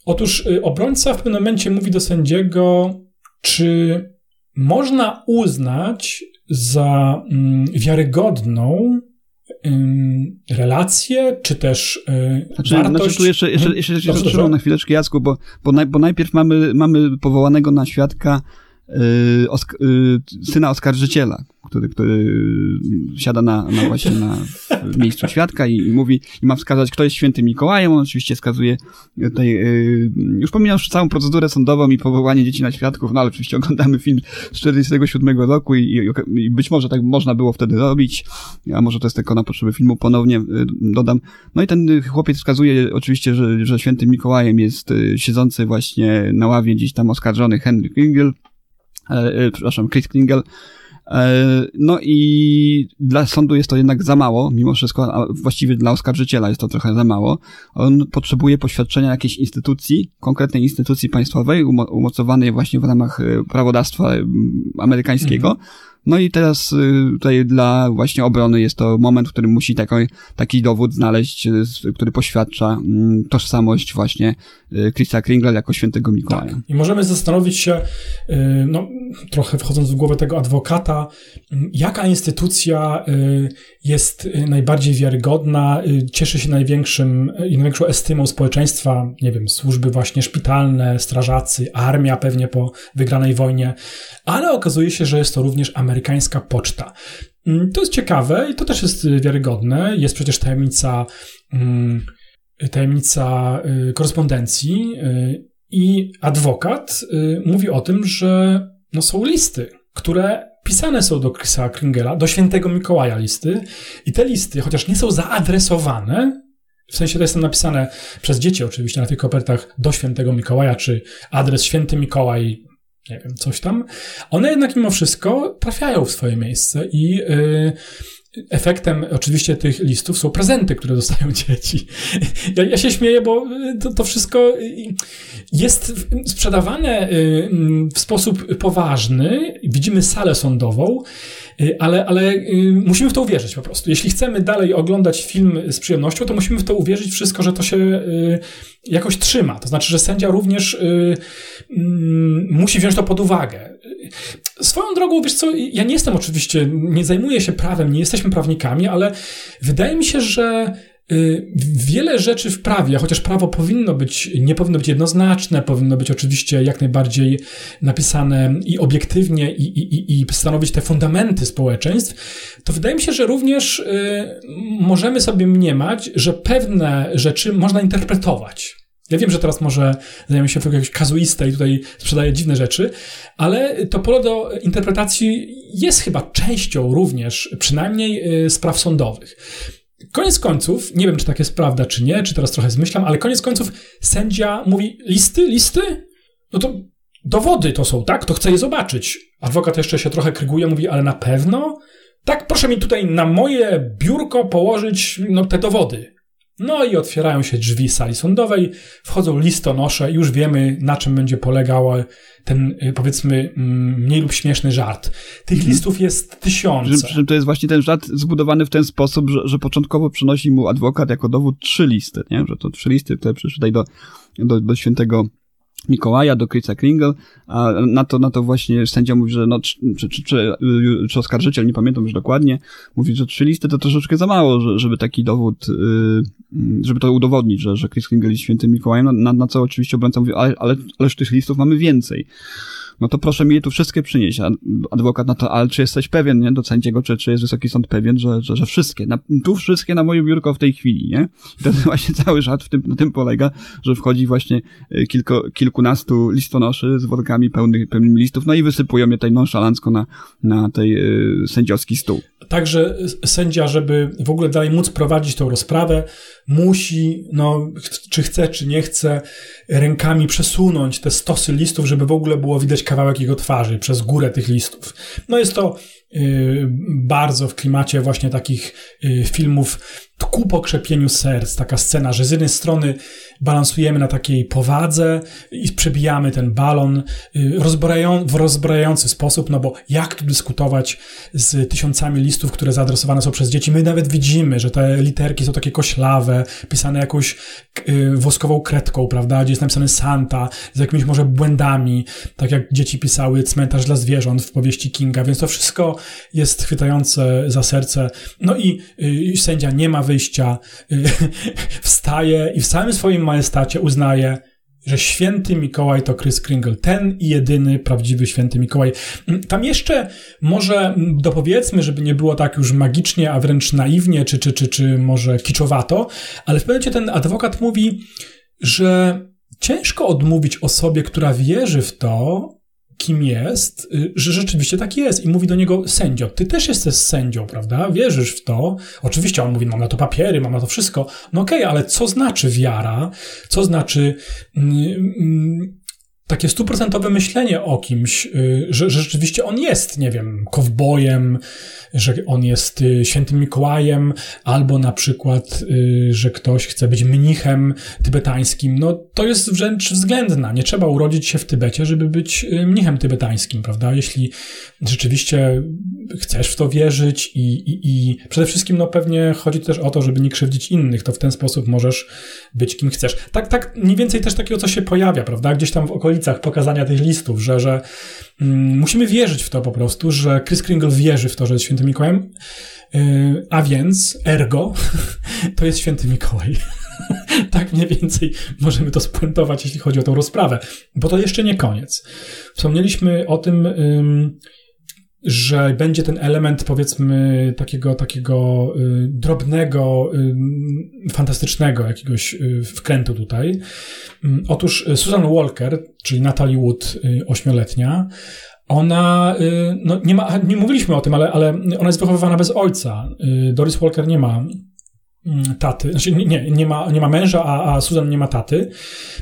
G: Otóż y, obrońca w pewnym momencie mówi do sędziego, czy można uznać za mm, wiarygodną relację, czy też yy, znaczy, wartość... Znaczy
H: tu jeszcze, jeszcze, jeszcze, jeszcze dobrze. na chwileczkę, Jacku, bo, bo, naj, bo najpierw mamy, mamy powołanego na świadka osk yy, syna oskarżyciela, który, który siada na, na właśnie na miejscu świadka i, i, mówi, i ma wskazać, kto jest świętym Mikołajem. On oczywiście wskazuje tutaj, yy, już pomijając całą procedurę sądową i powołanie dzieci na świadków, no ale oczywiście oglądamy film z 47 roku i, i, i być może tak można było wtedy robić, a może to jest tylko na potrzeby filmu, ponownie dodam. No i ten chłopiec wskazuje oczywiście, że, że świętym Mikołajem jest siedzący właśnie na ławie gdzieś tam oskarżony Henry Kringle, e, przepraszam, Chris Kringle, E, no i dla sądu jest to jednak za mało, mimo wszystko, a właściwie dla oskarżyciela jest to trochę za mało. On potrzebuje poświadczenia jakiejś instytucji, konkretnej instytucji państwowej, umocowanej właśnie w ramach e, prawodawstwa amerykańskiego, mhm no i teraz y, tutaj dla właśnie obrony jest to moment, w którym musi taki, taki dowód znaleźć, y, który poświadcza mm, tożsamość właśnie y, Chrisa Kringle jako świętego Mikołaja. Tak.
G: I możemy zastanowić się, no trochę wchodząc w głowę tego adwokata, jaka instytucja jest najbardziej wiarygodna, cieszy się największym i największą estymą społeczeństwa, nie wiem, służby właśnie szpitalne, strażacy, armia pewnie po wygranej wojnie, ale okazuje się, że jest to również amerykańska poczta. Mm, to jest ciekawe i to też jest wiarygodne. Jest przecież tajemnica, mm, tajemnica y, korespondencji y, i adwokat y, mówi o tym, że no są listy, które pisane są do Chrisa Kringela, do świętego Mikołaja listy i te listy, chociaż nie są zaadresowane, W sensie to jest tam napisane przez dzieci oczywiście na tych kopertach do świętego Mikołaja, czy adres święty Mikołaj, nie wiem, coś tam. One jednak mimo wszystko trafiają w swoje miejsce i yy, efektem oczywiście tych listów są prezenty, które dostają dzieci. Ja, ja się śmieję, bo to, to wszystko jest sprzedawane y, w sposób poważny. Widzimy salę sądową, y, ale, ale y, musimy w to uwierzyć po prostu. Jeśli chcemy dalej oglądać film z przyjemnością, to musimy w to uwierzyć wszystko, że to się jakoś trzyma. To znaczy, że sędzia również mm, musi wziąć to pod uwagę. Swoją drogą, wiesz co, ja nie jestem oczywiście, nie zajmuję się prawem, nie jesteśmy prawnikami, ale wydaje mi się, że y, Wiele rzeczy w prawie, chociaż prawo powinno być, nie powinno być jednoznaczne, powinno być oczywiście jak najbardziej napisane i obiektywnie i, i, i stanowić te fundamenty społeczeństw, to wydaje mi się, że również y, możemy sobie mniemać, że pewne rzeczy można interpretować. Ja wiem, że teraz może zajmę się jakąś kazuistę i tutaj sprzedaję dziwne rzeczy, ale to pole do interpretacji jest chyba częścią również, przynajmniej y, spraw sądowych. Koniec końców, nie wiem, czy tak jest prawda, czy nie, czy teraz trochę zmyślam, ale koniec końców sędzia mówi: listy, listy? No to dowody to są, tak? To chcę je zobaczyć. Adwokat jeszcze się trochę kryguje, mówi: ale na pewno? Tak, proszę mi tutaj na moje biurko położyć no, te dowody. No i otwierają się drzwi sali sądowej, wchodzą listonosze i już wiemy, na czym będzie polegał ten, y, powiedzmy, mm, mniej lub śmieszny żart. Tych mhm. listów jest tysiące.
H: Przy czym to jest właśnie ten żart zbudowany w ten sposób, że, że początkowo przynosi mu adwokat jako dowód trzy listy, nie? że to trzy listy, które przyszły do, do, do świętego Mikołaja, do Chrisa Kringle, a na to, na to właśnie sędzia mówi, że no, czy, czy, czy, czy, oskarżyciel, nie pamiętam już dokładnie, mówi, że trzy listy to troszeczkę za mało, żeby taki dowód, y, żeby to udowodnić, że, że Chris Kringle jest świętym Mikołajem, na, na co oczywiście obrońca mówi, ale, ale, ależ tych listów mamy więcej no to proszę mi je tu wszystkie przynieść. Adwokat na to, ale czy jesteś pewien, nie, do sędziego, czy, czy jest Wysoki Sąd pewien, że, że, że wszystkie, na, tu wszystkie na moje biurko w tej chwili, nie? I to właśnie cały żart w tym, na tym polega, że wchodzi właśnie e, kilko, kilkunastu listonoszy z workami pełnych, pełnymi listów, no i wysypują je tutaj nonszalancko na, na tej y, sędziowski stół.
G: Także sędzia, żeby w ogóle dalej móc prowadzić tą rozprawę, musi, no, czy chce, czy nie chce, rękami przesunąć te stosy listów, żeby w ogóle było widać kawałek jego twarzy przez górę tych listów. No jest to bardzo w klimacie właśnie takich y, filmów ku pokrzepieniu serc. Taka scena, że z jednej strony balansujemy na takiej powadze i przebijamy ten balon y, w rozbrajający sposób, no bo jak tu dyskutować z tysiącami listów, które zaadresowane są przez dzieci? My nawet widzimy, że te literki są takie koślawe, pisane jakąś y, woskową kredką, prawda, gdzie jest napisane Santa, z jakimiś może błędami, tak jak dzieci pisały Cmentarz dla zwierząt w powieści Kinga, więc to wszystko jest chwytające za serce. No i y, sędzia nie ma wyjścia, wstaje i w całym swoim majestacie uznaje, że święty Mikołaj to Chris Kringle, ten i jedyny prawdziwy święty Mikołaj. Tam jeszcze może dopowiedzmy, żeby nie było tak już magicznie, a wręcz naiwnie, czy, czy, czy, czy może kiczowato, ale w pewnym momencie ten adwokat mówi, że ciężko odmówić osobie, która wierzy w to, kim jest, y, że rzeczywiście tak jest. I mówi do niego sędzio, ty też jesteś sędzią, prawda? Wierzysz w to. Oczywiście on mówi, mam na to papiery, mam na to wszystko. No okej, okay, ale co znaczy wiara? Co znaczy mm, mm, takie stuprocentowe myślenie o kimś, y, że, że rzeczywiście on jest, nie wiem, kowbojem, że on jest y, świętym Mikołajem, albo na przykład, y, że ktoś chce być mnichem tybetańskim, no to jest wręcz względna. Nie trzeba urodzić się w Tybecie, żeby być mnichem tybetańskim, prawda? Jeśli rzeczywiście chcesz w to wierzyć i, i, i przede wszystkim, no pewnie chodzi też o to, żeby nie krzywdzić innych, to w ten sposób możesz być kim chcesz. Tak, tak, mniej więcej też takiego, co się pojawia, prawda? Gdzieś tam w okolicach pokazania tych listów, że, że mm, musimy wierzyć w to po prostu, że Chris Kringle wierzy w to, że jest świętym Mikołajem, yy, a więc, ergo, to jest święty Mikołaj. tak mniej więcej możemy to spuentować, jeśli chodzi o tą rozprawę, bo to jeszcze nie koniec. Wspomnieliśmy o tym, yy, że będzie ten element, powiedzmy, takiego, takiego y, drobnego, y, fantastycznego jakiegoś y, wkrętu tutaj. Mm, otóż Susan Walker, czyli Natalie Wood, ośmioletnia, ona, no nie ma, nie mówiliśmy o tym, ale, ale ona jest wychowywana bez ojca. Doris Walker nie ma mm, taty, znaczy nie, nie ma, nie ma męża, a, a Susan nie ma taty.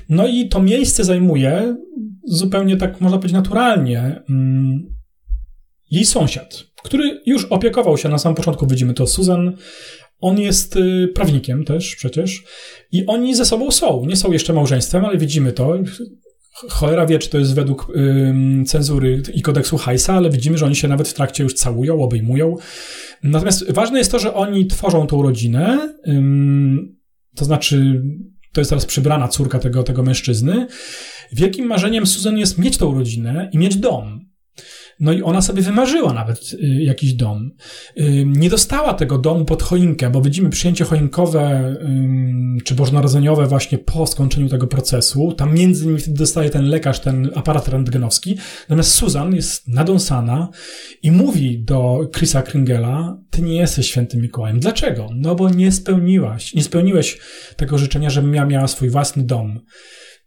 G: No i to miejsce zajmuje zupełnie tak, można powiedzieć, naturalnie mm, jej sąsiad, który już opiekował się na samym początku, widzimy to, Susan. On jest y, prawnikiem też przecież i oni ze sobą są. Nie są jeszcze małżeństwem, ale widzimy to. Cholera wie, czy to jest według ym, cenzury i kodeksu Hajsa, ale widzimy, że oni się nawet w trakcie już całują, obejmują. Natomiast ważne jest to, że oni tworzą tą rodzinę, ym, to znaczy to jest teraz przybrana córka tego, tego mężczyzny. Wielkim marzeniem Susan jest mieć tą rodzinę i mieć dom. No i ona sobie wymarzyła nawet y, jakiś dom. Y, nie dostała tego domu pod choinkę, bo widzimy przyjęcie choinkowe czy bożonarodzeniowe właśnie po skończeniu tego procesu. Tam między innymi wtedy dostaje ten lekarz, ten aparat rentgenowski. Natomiast Susan jest nadąsana i mówi do Chrisa Kringela, ty nie jesteś świętym Mikołajem. Dlaczego? No bo nie spełniłaś, nie spełniłeś tego życzenia, żebym ja miała swój własny dom.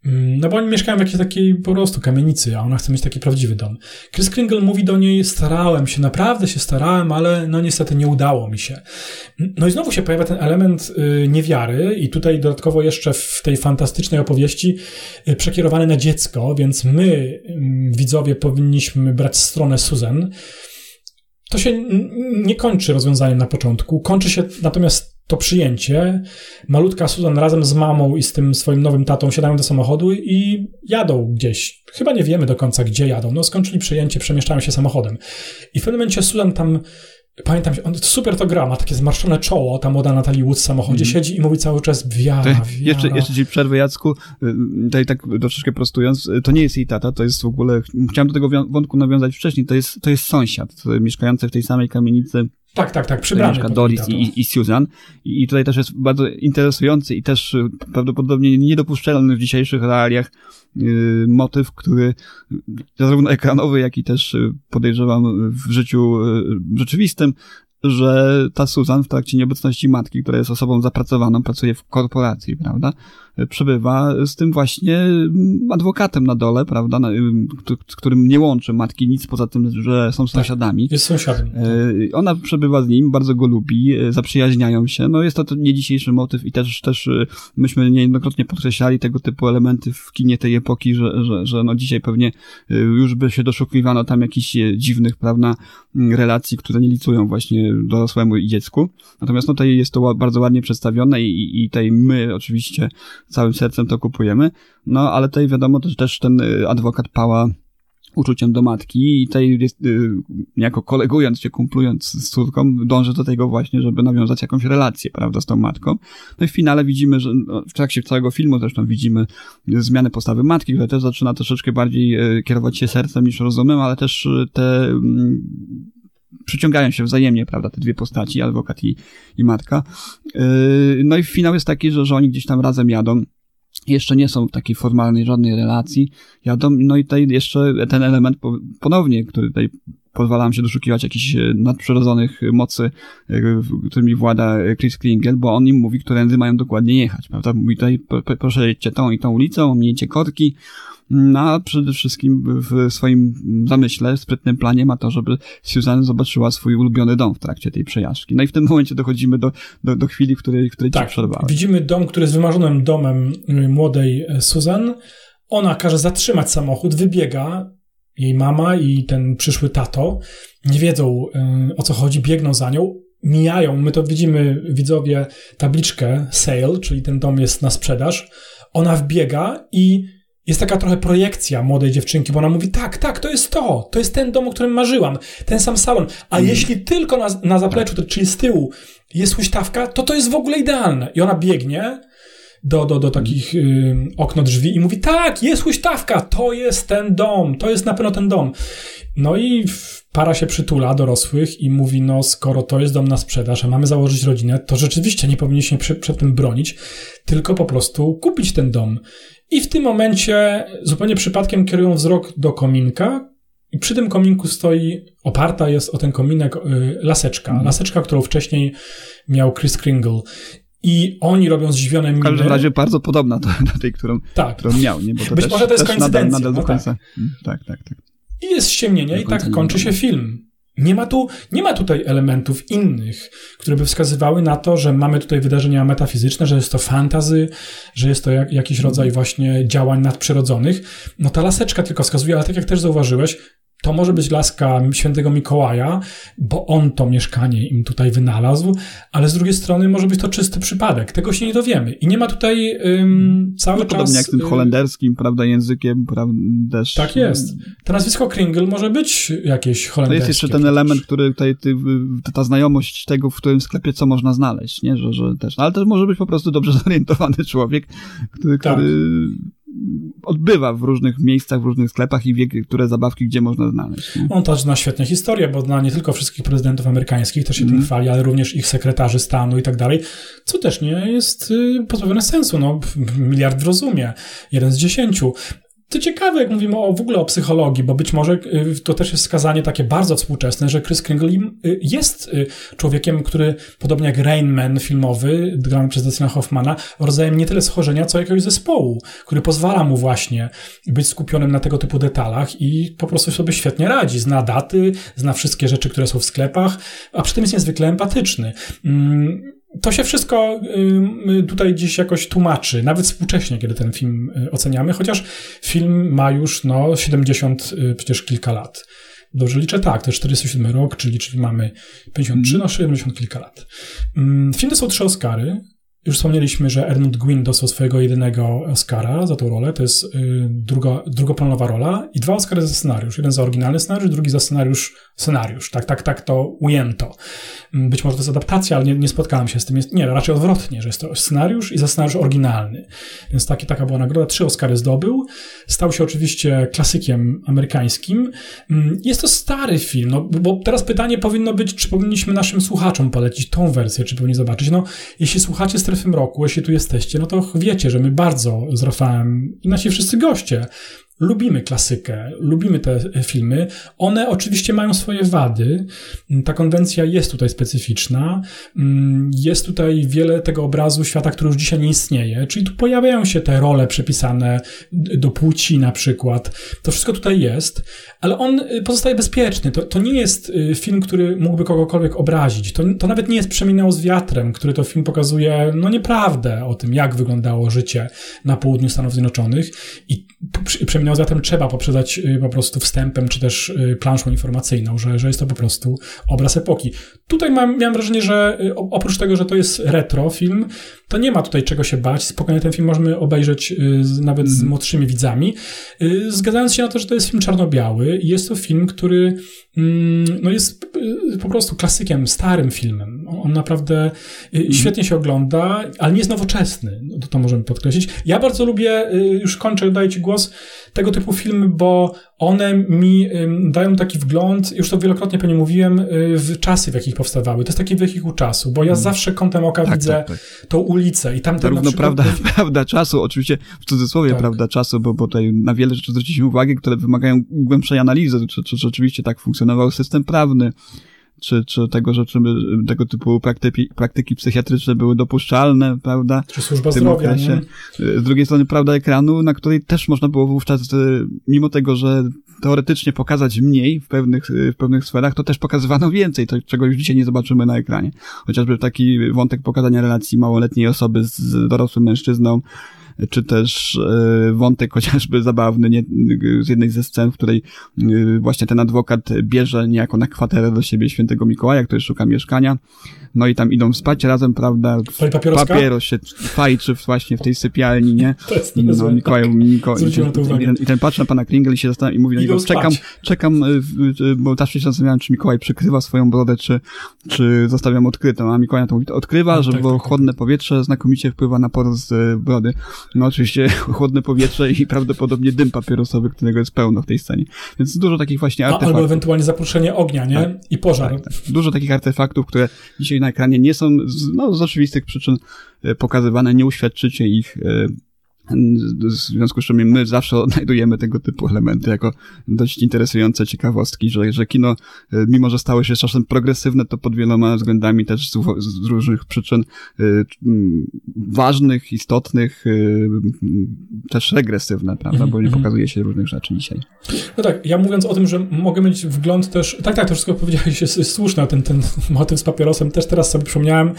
G: Mm, no bo oni mieszkają w jakiejś takiej po prostu kamienicy, a ona chce mieć taki prawdziwy dom. Chris Kringle mówi do niej, starałem się, naprawdę się starałem, ale no niestety nie udało mi się. No i znowu się pojawia ten element y, niewiary i tutaj dodatkowo jeszcze w tej fantastycznej opowieści y, przekierowany na dziecko, więc my, y, widzowie, powinniśmy brać stronę Susan. To się nie kończy rozwiązaniem na początku. Kończy się natomiast to przyjęcie. Malutka Susan razem z mamą i z tym swoim nowym tatą siadają do samochodu i jadą gdzieś. Chyba nie wiemy do końca, gdzie jadą. No, skończyli przyjęcie, przemieszczają się samochodem. I w pewnym momencie Susan tam Pamiętam, on super to gra, ma takie zmarszczone czoło, ta młoda Natalie Wood w samochodzie mm. siedzi i mówi cały czas wiara, wiara.
H: Jeszcze, jeszcze ci przerwę, Jacku, y, tutaj tak troszeczkę prostując, y, to nie jest jej tata, to jest w ogóle, chciałem do tego wątku nawiązać wcześniej, to jest, to jest sąsiad mieszkający w tej samej kamienicy
G: tak, tak, tak, przybrany.
H: Doris i, i Susan. I tutaj też jest bardzo interesujący i też y, prawdopodobnie niedopuszczalny w dzisiejszych realiach yy, motyw, który zarówno ekranowy, jak i też podejrzewam w życiu yy, rzeczywistym że ta Susan w trakcie nieobecności matki, która jest osobą zapracowaną, pracuje w korporacji, prawda, przebywa z tym właśnie mm, adwokatem na dole, prawda, z którym nie łączy matki nic poza tym, że są tak, sąsiadami.
G: jest sąsiadem.
H: E, ona przebywa z nim, bardzo go lubi, e, zaprzyjaźniają się. No jest to, nie dzisiejszy motyw i też, też e, myśmy niejednokrotnie podkreślali tego typu elementy w kinie tej epoki, że, że, że no dzisiaj pewnie już by się doszukiwano tam jakichś dziwnych, prawda, relacji, które nie licują właśnie dorosłemu i dziecku. Natomiast no tutaj jest to bardzo ładnie przedstawione i, i tutaj my oczywiście całym sercem to kupujemy. No ale tutaj wiadomo też, też ten y, adwokat pała uczuciem do matki i jest, y, jako kolegując się, kumplując z córką, dąży do tego właśnie, żeby nawiązać jakąś relację, prawda, z tą matką. No i w finale widzimy, że no, w trakcie całego filmu zresztą widzimy zmianę postawy matki, która też zaczyna troszeczkę bardziej y, kierować się sercem niż rozumem, ale też te mm, przyciągają się wzajemnie, prawda, te dwie postaci, adwokat i, i matka. Yy, no i finał jest taki, że, że oni gdzieś tam razem jadą. Jeszcze nie są w takiej formalnej żadnej relacji. Jadą, no i tutaj jeszcze ten element ponownie, który tutaj pozwala nam się doszukiwać jakichś e, nadprzyrodzonych mocy, e, którymi włada Chris Kringle, bo on im mówi, którędy mają dokładnie jechać, prawda? Mówi tutaj, proszę jedźcie tą i tą ulicą, omijcie korki, a przede wszystkim w swoim zamyśle, sprytnym planie ma to, żeby Susan zobaczyła swój ulubiony dom w trakcie tej przejażdżki. No i w tym momencie dochodzimy do, do, do chwili, w której, w której tak, ci przerwałem.
G: Widzimy dom, który jest wymarzonym domem y, młodej e, Susan. Ona każe zatrzymać samochód, wybiega, jej mama i ten przyszły tato nie wiedzą y, o co chodzi, biegną za nią, mijają, my to widzimy, widzowie, tabliczkę sale, czyli ten dom jest na sprzedaż. Ona wbiega i jest taka trochę projekcja młodej dziewczynki, bo ona mówi, tak, tak, to jest to, to jest ten dom, o którym marzyłam, ten sam salon, a mm. jeśli tylko na, na zapleczu, to, czyli z tyłu jest huśtawka, to to jest w ogóle idealne. I ona biegnie do, do, do takich y, okno drzwi i mówi, tak, jest huśtawka, to jest ten dom, to jest na pewno ten dom. No i para się przytula dorosłych i mówi, no skoro to jest dom na sprzedaż, a mamy założyć rodzinę, to rzeczywiście nie powinniśmy przed tym bronić, tylko po prostu kupić ten dom. I w tym momencie zupełnie przypadkiem kierują wzrok do kominka, i przy tym kominku stoi, oparta jest o ten kominek y, laseczka. Mhm. Laseczka, którą wcześniej miał Chris Kringle. I oni robią zdziwione miny. W
H: każdym razie bardzo podobna do, do tej, którą, tak. którą miał. Nie?
G: Bo to Być też, może to jest koincydencja.
H: Nadal, nadal do no końca. Tak. Mm, tak, tak, tak.
G: I jest ściemnienie i tak kończy się film. Nie ma, tu, nie ma tutaj elementów innych, które by wskazywały na to, że mamy tutaj wydarzenia metafizyczne, że jest to fantazy, że jest to jak, jakiś rodzaj właśnie działań nadprzyrodzonych. No ta laseczka tylko wskazuje, ale tak jak też zauważyłeś, to może być laska świętego Mikołaja, bo on to mieszkanie im tutaj wynalazł, ale z drugiej strony może być to czysty przypadek. Tego się nie dowiemy. I nie ma tutaj um, cały no, czas...
H: Podobnie jak tym
G: y,
H: holenderskim, prawda, językiem, prawda, też...
G: Tak jest. To nazwisko Kringle może być jakieś holenderskie.
H: To jest jeszcze ten element, który tutaj, ty, ta znajomość tego, w którym sklepie co można znaleźć, nie? Że, że też, ale też może być po prostu dobrze zorientowany człowiek, który, tak. który odbywa w różnych miejscach, w różnych sklepach i wie, które zabawki gdzie można znaleźć. Nie?
G: On też zna świetnie historię, bo zna nie tylko wszystkich prezydentów amerykańskich, też się mm. tym chwali, ale również ich sekretarzy stanu i tak dalej, co też nie jest y, pozbawione sensu. No, miliard w rozumie, jeden z dziesięciu. To ciekawe, jak mówimy o, w ogóle o psychologii, bo być może y, to też jest wskazanie takie bardzo współczesne, że Chris Kringle y, jest y, człowiekiem, który, podobnie jak Rain Man filmowy, grany przez Dustina Hoffmana, rodzajem nie tyle schorzenia, co jakiegoś zespołu, który pozwala mu właśnie być skupionym na tego typu detalach i po prostu sobie świetnie radzi. Zna daty, zna wszystkie rzeczy, które są w sklepach, a przy tym jest niezwykle empatyczny. Mm, to się wszystko tutaj gdzieś jakoś tłumaczy, nawet współcześnie, kiedy ten film y, oceniamy, chociaż film ma już no 70 y, przecież kilka lat. Dobrze liczę? Tak, to jest 47 rok, czyli, czyli mamy 53, no 70 kilka lat. Film są trzy Oscary. Już wspomnieliśmy, że Ernest Gwynn dostał swojego jedynego Oscara za tą rolę. To jest y, druga, drugoplanowa rola i dwa Oscary za scenariusz. Jeden za oryginalny scenariusz, drugi za scenariusz, scenariusz. Tak, tak, tak to ujęto. Mm, być może to jest adaptacja, ale nie, nie spotkałem się z tym. Jest, nie, raczej odwrotnie, że jest to scenariusz i za scenariusz oryginalny. Więc taki, taka była nagroda. Trzy Oscary zdobył. Stał się oczywiście klasykiem amerykańskim. Mm, jest to stary film, no, bo teraz pytanie powinno być, czy powinniśmy naszym słuchaczom polecić tą wersję, czy powinni zobaczyć. No, jeśli słuchacie Strefy Mroku, jeśli tu jesteście, no to wiecie, że my bardzo z Rafałem i nasi wszyscy goście Lubimy klasykę, lubimy te filmy. One oczywiście mają swoje wady. Ta konwencja jest tutaj specyficzna. Jest tutaj wiele tego obrazu świata, który już dzisiaj nie istnieje. Czyli tu pojawiają się te role przypisane do płci na przykład. To wszystko tutaj jest, ale on pozostaje bezpieczny. To, to nie jest y, film, który mógłby kogokolwiek obrazić. To, to nawet nie jest Przeminęło z wiatrem, który to film pokazuje, no nieprawdę o tym, jak wyglądało życie na południu Stanów Zjednoczonych. I Przeminęło z wiatrem trzeba poprzedzać y, po prostu wstępem, czy też y, planszą informacyjną, że, że jest to po prostu obraz epoki. Tutaj mam, miałem wrażenie, że oprócz tego, że to jest retro film, to nie ma tutaj czego się bać. Spokojnie ten film możemy obejrzeć nawet z mhm. młodszymi widzami. Zgadzając się na to, że to jest film czarno-biały. Jest to film, który mm, no jest po prostu klasykiem, starym filmem. On naprawdę mhm. świetnie się ogląda, ale nie jest nowoczesny. No to, to możemy podkreślić. Ja bardzo lubię, już kończę, daję Ci głos, tego typu filmy, bo one mi dają taki wgląd, już to wielokrotnie pewnie mówiłem, y, w czasy, w jakich powstawały. To jest taki wehikuł czasu, bo ja hmm. zawsze kątem oka tak, widzę tak, tak. tą ulicę i tam
H: Zarówno
G: przykład...
H: prawda, prawda czasu, oczywiście w cudzysłowie tak. prawda czasu, bo, bo tutaj na wiele rzeczy zwróciliśmy uwagę, które wymagają głębszej analizy, czy, czy rzeczywiście tak funkcjonował system prawny, czy, czy tego, że czy tego typu praktyki, praktyki psychiatryczne były dopuszczalne, prawda?
G: Czy służba zdrowia, nie?
H: Z drugiej strony prawda ekranu, na której też można było wówczas, e, mimo tego, że teoretycznie pokazać mniej w pewnych, w pewnych sferach, to też pokazywano więcej, to, czego już dzisiaj nie zobaczymy na ekranie. Chociażby taki wątek pokazania relacji małoletniej osoby z dorosłym mężczyzną, czy też e, wątek chociażby zabawny nie, z jednej ze scen, w której e, właśnie ten adwokat bierze niejako na kwaterę do siebie świętego Mikołaja, który szuka mieszkania. No i tam idą spać razem, prawda? Papieros się fajczy właśnie w tej sypialni, nie?
G: To jest no,
H: Mikołaj, Miko, i, ten, i ten patrzy na pana Kringle i się zastanawia i mówi do niego, czekam, czekam, y, bo też się zastanawiałem, czy Mikołaj przykrywa swoją brodę, czy, czy zostawiam odkrytą, a Mikołaj to mówi, odkrywa, no, żeby tak, było tak, tak, chłodne powietrze znakomicie wpływa na porost brody. No oczywiście chłodne powietrze i prawdopodobnie dym papierosowy, którego jest pełno w tej scenie. Więc dużo takich właśnie artefaktów.
G: albo ewentualnie zaproszenie ognia, nie? Tak, I pożar. Tak, tak.
H: Dużo takich artefaktów, które dzisiaj na ekranie nie są z, no, z oczywistych przyczyn e, pokazywane, nie uświadczycie ich e, W związku z czym my zawsze odnajdujemy tego typu elementy jako dość interesujące ciekawostki, że, że kino, y, mimo że stało się czasem progresywne, to pod wieloma względami też z, z różnych przyczyn y, mm, ważnych, istotnych, y, też regresywne, prawda, -hmm. bo nie mhm. pokazuje się różnych rzeczy dzisiaj.
G: No tak, ja mówiąc o tym, że mogę mieć wgląd też, tak, tak, to wszystko powiedziałeś jest, jest słuszne, ten, ten motyw z papierosem też teraz sobie przypomniałem,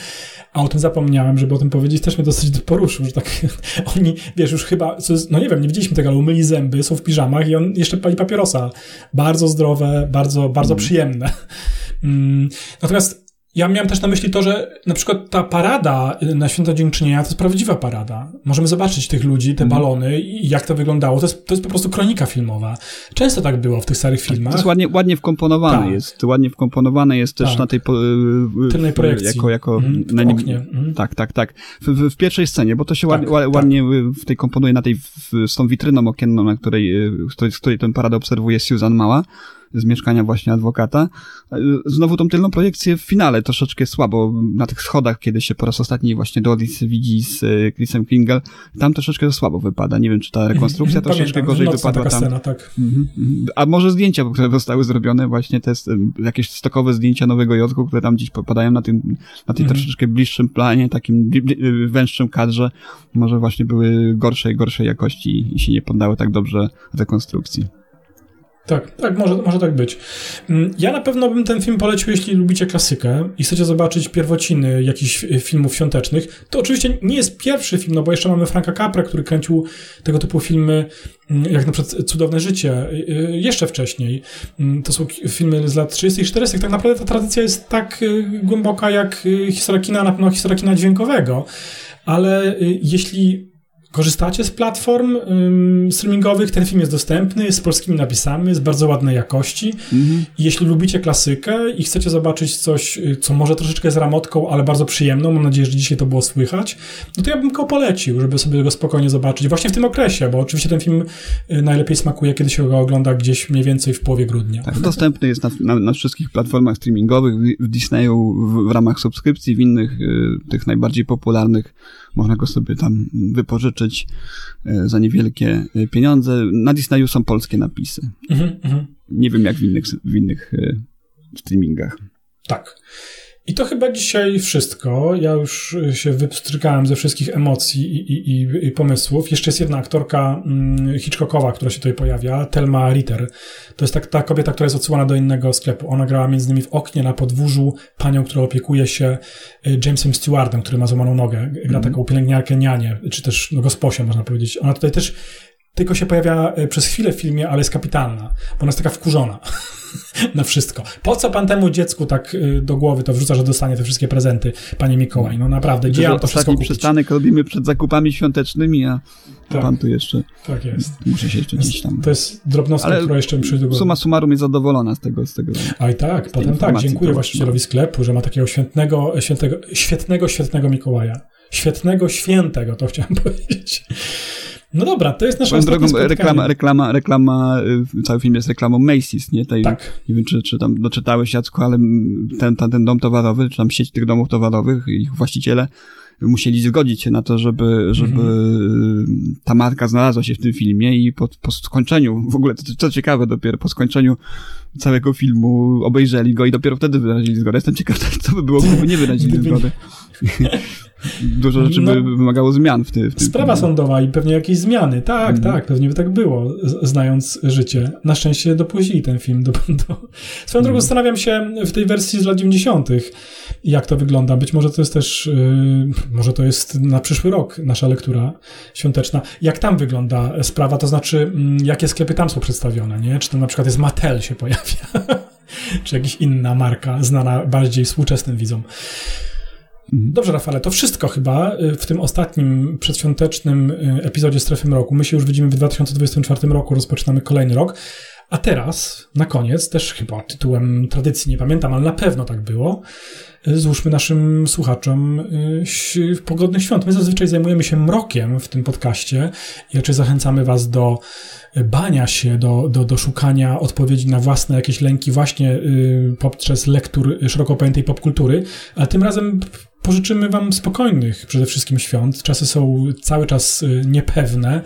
G: a o tym zapomniałem, żeby o tym powiedzieć, też mnie dosyć poruszył, że tak oni, wiesz, już chyba, jest, no nie wiem, nie widzieliśmy tego, ale umyli zęby, są w piżamach i on jeszcze pali papierosa. Bardzo zdrowe, bardzo, bardzo mm. przyjemne. Mm. Natomiast ja miałem też na myśli to, że na przykład ta parada na Święto Dziękczynienia to jest prawdziwa parada. Możemy zobaczyć tych ludzi, te mhm. balony i jak to wyglądało. To jest, to jest po prostu kronika filmowa. Często tak było w tych starych filmach.
H: To jest ładnie, ładnie wkomponowane tak. jest. Ładnie wkomponowane jest też tak. na tej po,
G: tylnej projekcji.
H: Jako, jako
G: mhm,
H: na
G: nim. Mhm.
H: Tak, tak, tak. W, w, w, pierwszej scenie, bo to się tak, ładnie, ładnie w tej komponuje na tej, w, z tą witryną okienną, na której, z której, z której tę paradę obserwuje Susan Mała z mieszkania właśnie adwokata. Znowu tą tylną projekcję w finale troszeczkę słabo, na tych schodach, kiedy się po raz ostatni właśnie Doris widzi z e, Chrisem Kringle, tam troszeczkę słabo wypada. Nie wiem, czy ta rekonstrukcja mhm. troszeczkę gorzej wypadła tam.
G: Scena, tak.
H: Mhm, mhm. A może zdjęcia, które zostały zrobione, właśnie te jakieś stokowe zdjęcia Nowego Jorku, które tam gdzieś popadają na tym, na tym troszeczkę bliższym planie, takim węższym kadrze, może właśnie były gorszej, gorszej jakości i się nie poddały tak dobrze rekonstrukcji.
G: Tak, tak, może, może tak być. Mm, ja na pewno bym ten film polecił, jeśli lubicie klasykę i chcecie zobaczyć pierwociny jakichś filmów świątecznych. To oczywiście nie jest pierwszy film, no bo jeszcze mamy Franka Capra, który kręcił tego typu filmy, mm, jak na przykład Cudowne Życie, y, y, jeszcze wcześniej. Mm, to są filmy z lat 30 i 40. Tak naprawdę ta tradycja jest tak głęboka jak historia kina, na pewno historia kina dźwiękowego. Ale jeśli korzystacie z platform ym, streamingowych, ten film jest dostępny, jest z polskimi napisami, jest bardzo ładnej jakości. Mhm. I jeśli lubicie klasykę i chcecie zobaczyć coś, y, co może troszeczkę z ramotką, ale bardzo przyjemną, mam nadzieję, że dzisiaj to było słychać, no to ja bym go polecił, żeby sobie go spokojnie zobaczyć. Właśnie w tym okresie, bo oczywiście ten film y, najlepiej smakuje, kiedy się go ogląda gdzieś mniej więcej w połowie grudnia.
H: Tak, dostępny jest na, na, na wszystkich platformach streamingowych, w, w Disneyu w, w, ramach subskrypcji, w innych, y, tych najbardziej popularnych można go sobie tam wypożyczyć e, za niewielkie e, pieniądze. Na Disneyu są polskie napisy. Mhm, mhm. Nie wiem jak w innych, w innych e, streamingach.
G: Tak. I to chyba dzisiaj wszystko. Ja już się wypstrykałem ze wszystkich emocji i, i, i, pomysłów. Jeszcze jest jedna aktorka mm, Hitchcockowa, która się tutaj pojawia, Telma Ritter. To jest tak, ta kobieta, która jest odsyłana do innego sklepu. Ona grała między innymi w oknie na podwórzu panią, która opiekuje się y, Jamesem Stewardem, który ma złamaną nogę. Gra mm. taką pielęgniarkę nianie, czy też no, gosposię, można powiedzieć. Ona tutaj też tylko się pojawia y, przez chwilę w filmie, ale jest kapitalna, bo ona jest taka wkurzona na wszystko. Po co pan temu dziecku tak y, do głowy to wrzuca, że dostanie te wszystkie prezenty, panie Mikołaj? No naprawdę, gdzie ja to wszystko kupić?
H: przystanek robimy przed zakupami świątecznymi, a tak, pan tu jeszcze...
G: Tak jest.
H: Muszę się jeszcze gdzieś tam...
G: To jest drobnostka, Ale która jeszcze mi przyjdzie do głowy.
H: suma summarum jest zadowolona z tego. Z tego
G: a i tak, potem tak, dziękuję właścicielowi sklepu, że ma takiego świetnego, świętego, świetnego, świetnego Mikołaja. Świetnego, świętego, to chciałem powiedzieć. No dobra, to jest nasza drogą,
H: reklama, reklama, reklama, y, cały film jest reklamą Macy's, nie? Tej,
G: tak.
H: Nie wiem, czy, czy tam doczytałeś, Jacku, ale ten, ten, ten dom towarowy, czy tam sieć tych domów towarowych, ich właściciele musieli zgodzić się na to, żeby, żeby mhm. ta marka znalazła się w tym filmie i po, po skończeniu, w ogóle to, co ciekawe, dopiero po skończeniu całego filmu obejrzeli go i dopiero wtedy wyrazili zgodę. Jestem ciekaw, co by było, gdyby nie wyrazili zgody. Dużo rzeczy no, by wymagało zmian w, ty, w tym.
G: Sprawa sądowa i pewnie jakieś zmiany. Tak, mm. tak, pewnie by tak było, znając życie. Na szczęście dopuścili ten film do. do... Swoją drogą zastanawiam się w tej wersji z lat 90., jak to wygląda. Być może to jest też, yy, może to jest na przyszły rok nasza lektura świąteczna. Jak tam wygląda sprawa, to znaczy, yy, jakie sklepy tam są przedstawione, nie? Czy to na przykład jest Mattel się pojawia, czy jakaś inna marka znana bardziej współczesnym widzom. Mhm. Dobrze, Rafale, to wszystko chyba y, w tym ostatnim przedświątecznym y, epizodzie Strefy Mroku. My się już widzimy w 2024 roku, rozpoczynamy kolejny rok. A teraz, na koniec, też chyba tytułem tradycji, nie pamiętam, ale na pewno tak było, y, złóżmy naszym słuchaczom pogodnych świąt. My zazwyczaj zajmujemy się mrokiem w tym podcaście i raczej zachęcamy Was do bania się, do, do, do szukania odpowiedzi na własne jakieś lęki właśnie poprzez lektur szeroko pojętej popkultury, ale tym razem pożyczymy wam spokojnych przede wszystkim świąt. Czasy są cały czas y, niepewne,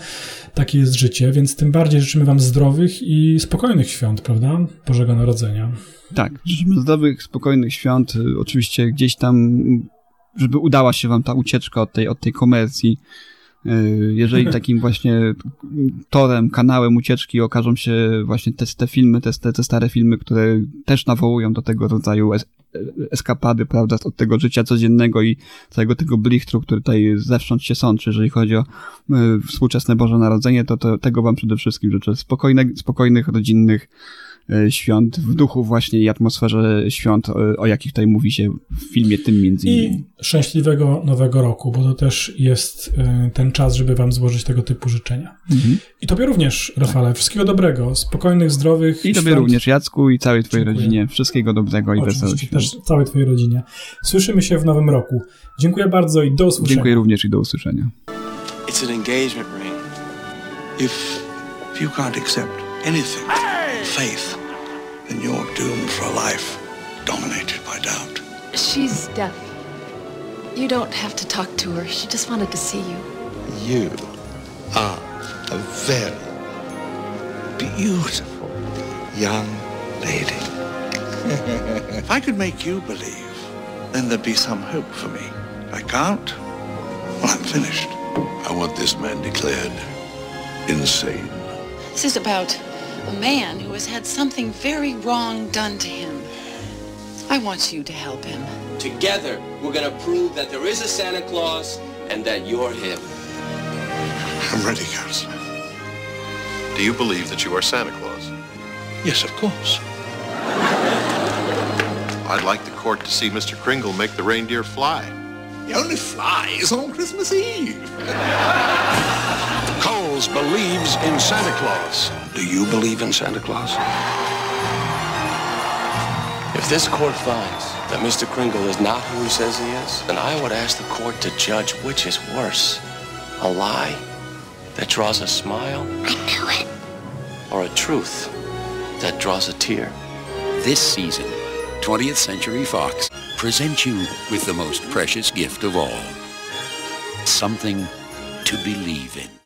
G: takie jest życie, więc tym bardziej życzymy wam zdrowych i spokojnych świąt, prawda? Bożego Narodzenia.
H: Tak, życzymy zdrowych, spokojnych świąt. Y, Oczywiście gdzieś tam, żeby udała się wam ta ucieczka od tej, od tej komercji. Y, Jeżeli takim właśnie torem, kanałem ucieczki okażą się właśnie te, te filmy, te, te, stare filmy, które też nawołują do tego rodzaju es, eskapady, prawda, od tego życia codziennego i całego tego blichtru, który tutaj zewsząd się sączy, jeżeli chodzi o y, współczesne Boże Narodzenie, to, to tego wam przede wszystkim życzę. Spokojne, spokojnych, rodzinnych świąt, w duchu właśnie i atmosferze świąt, o, o jakich tutaj mówi się w filmie tym między innymi.
G: I szczęśliwego nowego roku, bo to też jest y, ten czas, żeby wam złożyć tego typu życzenia.
H: Mhm.
G: I tobie również, Rafale, wszystkiego dobrego, spokojnych, zdrowych
H: I tobie
G: świąt.
H: również, Jacku, i całej twojej
G: Dziękuję.
H: rodzinie. Wszystkiego dobrego i wesołych
G: Oczywiście
H: świąt.
G: też całej twojej rodzinie. Słyszymy się w nowym roku. Dziękuję bardzo i do usłyszenia.
H: Dziękuję również i do usłyszenia.
B: It's an engagement ring.
E: If, if you can't accept anything, faith, then you're doomed for a life dominated by doubt.
I: She's deaf. You don't have to talk to her. She just wanted to see you.
E: You are a very beautiful young lady. if I could make you believe, then there'd be some hope for me. If I can't, well, I'm finished.
D: I want this man declared insane.
C: This is about a man who has had something very wrong done to him. I want you to help him.
J: Together, we're gonna prove that there is a Santa Claus and that you're him.
E: I'm ready, Counselor.
K: Do you believe that you are Santa Claus?
E: Yes, of course.
K: I'd like the court to see Mr. Kringle make the reindeer fly.
E: He only flies on Christmas Eve.
D: Coles believes in Santa Claus.
E: Do you believe in Santa Claus?
B: If this court finds that Mr. Kringle is not who he says he is, then I would ask the court to judge which is worse. A lie that draws a smile
A: I knew it.
B: or a truth that draws a tear.
D: This season, 20th Century Fox presents you with the most precious gift of all something to believe in.